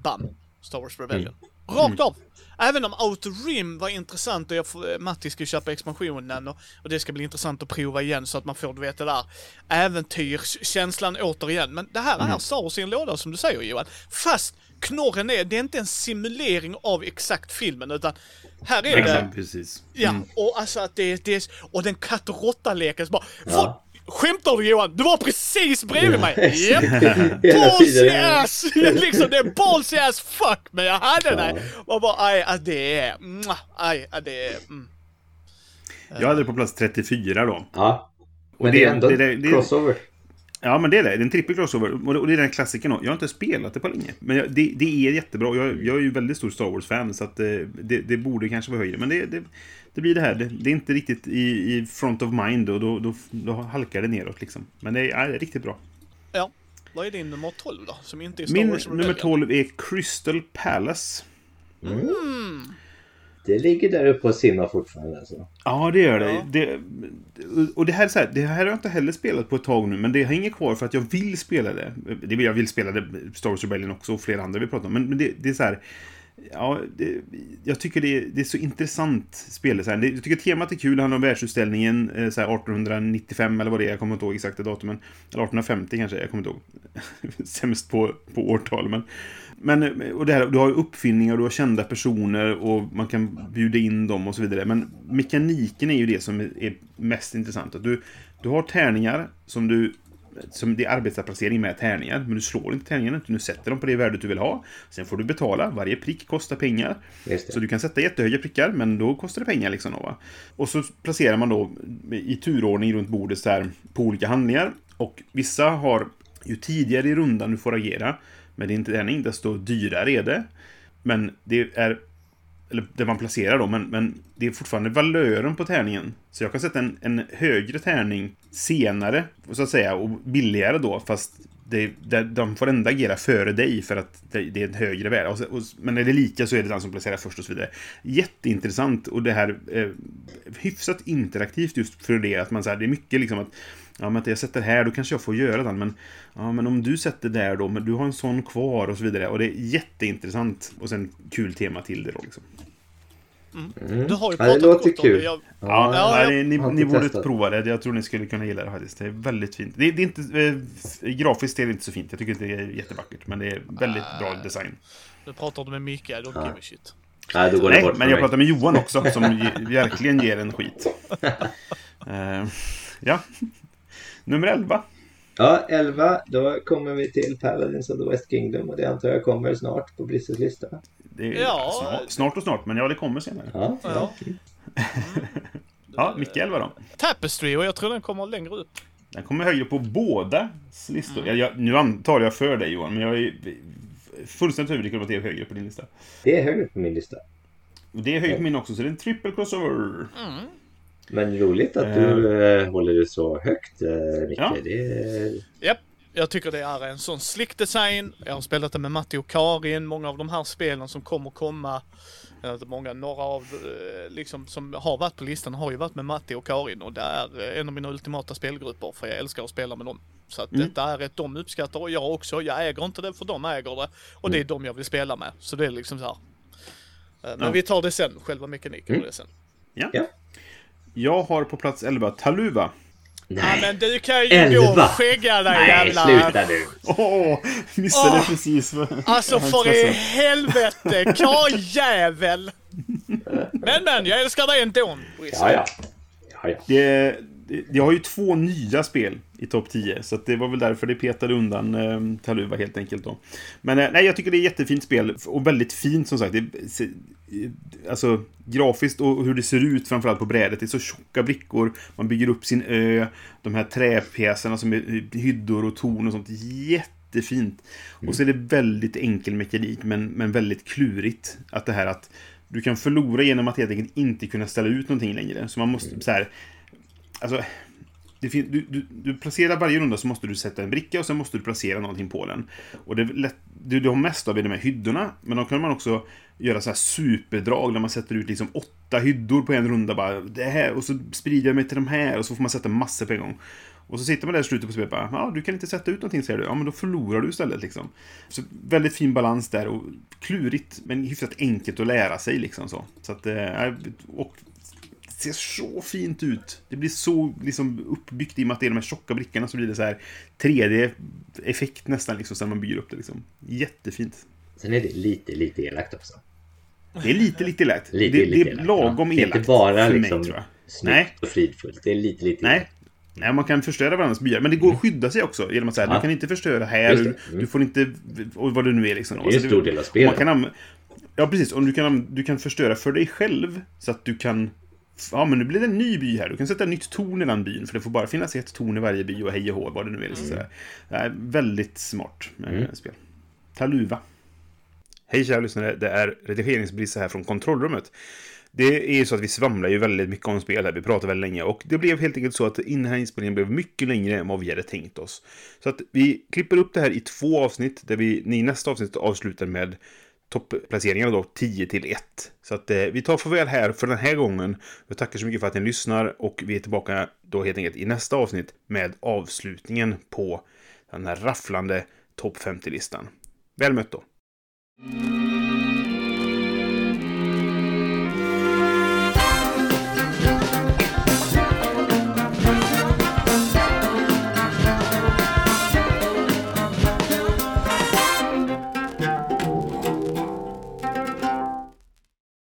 [SPEAKER 3] Bam! Star Wars Rebellion. Rakt av! Även om Outer Rim var intressant och jag Matti ska köpa expansionen och, och det ska bli intressant att prova igen så att man får, du vet det där äventyrskänslan återigen. Men det här är Star Wars i en låda som du säger Johan. Fast knorren är, det är inte en simulering av exakt filmen utan här är det...
[SPEAKER 1] Exakt, precis.
[SPEAKER 3] Ja,
[SPEAKER 1] Mm.
[SPEAKER 3] och alltså att det, det är... Och den katt och råtta-leken så bara...
[SPEAKER 2] Ja.
[SPEAKER 3] Skämtar du Johan? Du var precis bredvid mig! Japp! Ballsy ass! liksom det är ballsy ass fuck men jag hade det! Och bara aj, att det är... Aj, att det är... Mm.
[SPEAKER 1] Jag hade det på plats 34 då.
[SPEAKER 2] Ja. Men
[SPEAKER 1] det-
[SPEAKER 2] det, är ändå
[SPEAKER 1] det- det- det-
[SPEAKER 2] crossover.
[SPEAKER 1] Ja, men det är det. Det är en trippel crossover. Och det, är den klassiken. också. Jag har inte spelat det på länge. Men det, det är jättebra. Jag, jag är ju väldigt stor Star Wars-fan, så eh, det, det borde kanske vara högre. Men det, det, det blir det här. Det, det är inte riktigt i, i front of mind och då, då, då halkar det neråt liksom. Men det är, är riktigt bra.
[SPEAKER 3] Ja. Vad är din nummer 12 då? Som inte är Star
[SPEAKER 1] Min
[SPEAKER 3] Wars
[SPEAKER 1] nummer
[SPEAKER 3] Rebellion?
[SPEAKER 1] 12 är Crystal Palace.
[SPEAKER 2] Det ligger där uppe och simmar fortfarande alltså.
[SPEAKER 1] Ja, det gör det.
[SPEAKER 3] Ja.
[SPEAKER 1] det och det här, är så här, det här har jag inte heller spelat på ett tag nu, men det hänger kvar för att jag vill spela det. det vill- jag vill spela det, Star Wars Rebellion också, och flera andra vi pratar om. Men, men det, det är så här... Ja, det, jag tycker det är, det är så intressant spel. Så här. Det, jag tycker temat är kul. Det handlar om världsutställningen eh, så här 1895 eller vad det är. Jag kommer inte ihåg exakta datumen. Eller 1850 kanske. Jag kommer inte ihåg. Sämst på, på årtal. Men, men och det här, du har ju uppfinningar, du har kända personer och man kan bjuda in dem och så vidare. Men mekaniken är ju det som är, mest intressant. Att du, du har tärningar som du som det är arbetsplacering med tärningar, men du slår inte tärningarna, utan du sätter dem på det värdet du vill ha. Sen får du betala, varje prick kostar pengar. Så du kan sätta jättehöga prickar, men då kostar det pengar liksom. Då, va? Och så placerar man då i turordning runt bordet så här, på olika handlingar. Och vissa har, ju tidigare i rundan du får agera men det är inte tärning, desto dyrare är det. Men det är eller det man placerar då, men, men det är fortfarande valören på tärningen. Så jag kan sätta en, en högre tärning senare, så att säga, och billigare då, fast det, det, de får ändå agera före dig för att det, det är ett högre värde. Och, och, men är det lika så är det den som placerar först och så vidare. Jätteintressant och det här eh, hyfsat interaktivt just för det att man säger det är mycket liksom att Ja, men att jag sätter här, då kanske jag får göra den. Men, ja, men om du sätter där då, men du har en sån kvar och så vidare. Och det är jätteintressant. Och sen kul tema till det då liksom.
[SPEAKER 2] Mm.
[SPEAKER 3] Du har ju
[SPEAKER 2] Ja, det
[SPEAKER 3] pratat
[SPEAKER 2] låter
[SPEAKER 3] gott om det.
[SPEAKER 2] kul.
[SPEAKER 3] Jag,
[SPEAKER 1] Ja,
[SPEAKER 3] Ja,
[SPEAKER 1] nej,
[SPEAKER 3] jag
[SPEAKER 1] det- ni, ni
[SPEAKER 2] inte
[SPEAKER 1] borde
[SPEAKER 2] testat.
[SPEAKER 1] prova det. Jag tror ni skulle kunna gilla det faktiskt. Det är väldigt fint. Det, det är inte, eh, grafiskt är det inte så fint. Jag tycker inte det är jättevackert. Men det är väldigt bra design.
[SPEAKER 3] nu pratar du med Micke, I don't give a shit.
[SPEAKER 2] Nej, då går det
[SPEAKER 1] Nej,
[SPEAKER 2] bort
[SPEAKER 1] men jag pratar med Johan också, som ge, verkligen ger en skit. Eh, ja. Nummer 11.
[SPEAKER 2] Ja, 11. Då kommer vi till Paladins of the West Kingdom och det antar jag kommer snart på Brisses lista.
[SPEAKER 1] Det är
[SPEAKER 3] Ja.
[SPEAKER 1] snart, snart och snart, men ja, det kommer senare.
[SPEAKER 2] Ja,
[SPEAKER 3] Ja.
[SPEAKER 2] ja.
[SPEAKER 1] Micke 11 då.
[SPEAKER 3] Tapestry och jag tror den kommer längre upp.
[SPEAKER 1] Den kommer högre på båda listor. Jag, jag, nu antar jag för dig Johan, men jag är fullständigt övertygad om att det är högre på din lista.
[SPEAKER 2] Det är högre på min lista.
[SPEAKER 1] Det är höjt min också, så det är en triple crossover.
[SPEAKER 2] Men roligt att du eh, håller det så högt eh, Micke.
[SPEAKER 1] Ja.
[SPEAKER 2] Det är...
[SPEAKER 3] Japp, jag tycker det är en sån slick design. Jag har spelat det med Matti och Karin. Många av de här spelen som kommer komma, många, några av liksom som har varit på listan har ju varit med Matti och Karin och det är en av mina ultimata spelgrupper för jag älskar att spela med dem. Så att detta är ett de uppskattar och jag också. Jag äger inte det för de äger det och det är de jag vill spela med. Så det är liksom så här. Men
[SPEAKER 1] Ja.
[SPEAKER 3] vi tar det sen, själva mekaniken och det sen.
[SPEAKER 1] Ja.
[SPEAKER 2] Ja.
[SPEAKER 1] Jag har på plats 11 Taluva.
[SPEAKER 3] Ja
[SPEAKER 2] Nej,
[SPEAKER 3] men du kan ju
[SPEAKER 2] Elva.
[SPEAKER 3] gå och skägga dig
[SPEAKER 2] Nej
[SPEAKER 3] jävla...
[SPEAKER 2] sluta nu.
[SPEAKER 1] Åh, missade
[SPEAKER 3] Åh!
[SPEAKER 1] precis.
[SPEAKER 3] Alltså för i helvete, karljävel! Men men, jag älskar dig ändå.
[SPEAKER 2] Ja, ja. ja, ja.
[SPEAKER 1] Det, det, jag har ju två nya spel i topp 10, så att det var väl därför det petade undan eh, Taluva helt enkelt då. Men eh, nej, jag tycker det är ett jättefint spel och väldigt fint som sagt. Det, se- eh, alltså grafiskt och hur det ser ut framförallt på brädet. Det är så tjocka brickor, man bygger upp sin ö, de här träpjäserna som är eh, hyddor och torn och sånt. Jättefint. Och så är det väldigt enkel mekanik, men, men väldigt klurigt. Att det här att du kan förlora genom att helt enkelt inte kunna ställa ut någonting längre. Så man måste så här... Alltså, fin- du, du, du placerar varje runda så måste du sätta en bricka och sen måste du placera någonting på den. Och det är lätt, du, du har mest av i de här hyddorna, men då kan man också göra så här superdrag där man sätter ut liksom åtta hyddor på en runda bara. Det här, och så sprider jag mig till de här och så får man sätta massor på en gång. Och så sitter man där i slutet på spelet och bara, ja, du kan inte sätta ut någonting säger du. Ja, men då förlorar du istället liksom. Så väldigt fin balans där och klurigt, men hyfsat enkelt att lära sig liksom så. Så att, eh, och ser så fint ut. Det blir så liksom uppbyggt i och med att det är de här tjocka brickorna så blir det så här 3D-effekt nästan liksom sen man bygger upp det liksom. Jättefint.
[SPEAKER 2] Sen är det lite, lite elakt också.
[SPEAKER 1] Det är lite, lite.
[SPEAKER 2] Lite,
[SPEAKER 1] det,
[SPEAKER 2] lite
[SPEAKER 1] det är
[SPEAKER 2] elakt,
[SPEAKER 1] lagom
[SPEAKER 2] ja. Det är
[SPEAKER 1] elakt.
[SPEAKER 2] inte bara liksom
[SPEAKER 1] mig, jag.
[SPEAKER 2] snyggt
[SPEAKER 1] Nej.
[SPEAKER 2] och fridfullt. Det är lite, lite
[SPEAKER 1] Nej.
[SPEAKER 2] elakt.
[SPEAKER 1] Nej, man kan förstöra varandras byar. Men det går att skydda sig också. Genom att säga,
[SPEAKER 2] Ja.
[SPEAKER 1] du kan inte förstöra här.
[SPEAKER 2] Mm.
[SPEAKER 1] du får inte... Och vad det nu är liksom.
[SPEAKER 2] Det är en
[SPEAKER 1] Så
[SPEAKER 2] stor del av spelet.
[SPEAKER 1] Ja, precis. Och du kan, du kan förstöra för dig själv. Så att du kan... Ja, men nu blir det en ny by här. Du kan sätta ett nytt torn i den byn. För det får bara finnas ett torn i varje by och hej och hå, vad det nu är. Sådär. Det är väldigt smart
[SPEAKER 2] Mm.
[SPEAKER 1] spel. Taluva. Hej kära lyssnare, det är redigeringsbrissa här från kontrollrummet. Det är ju så att vi svamlar ju väldigt mycket om spel här, vi pratar väldigt länge och det blev helt enkelt så att den här inspelningen blev mycket längre än vad vi hade tänkt oss. Så att vi klipper upp det här i två avsnitt där vi i nästa avsnitt avslutar med toppplaceringarna då 10 till 1. Så att eh, vi tar farväl här för den här gången. Jag tackar så mycket för att ni lyssnar och vi är tillbaka då helt enkelt i nästa avsnitt med avslutningen på den här rafflande topp 50-listan. Väl mött då!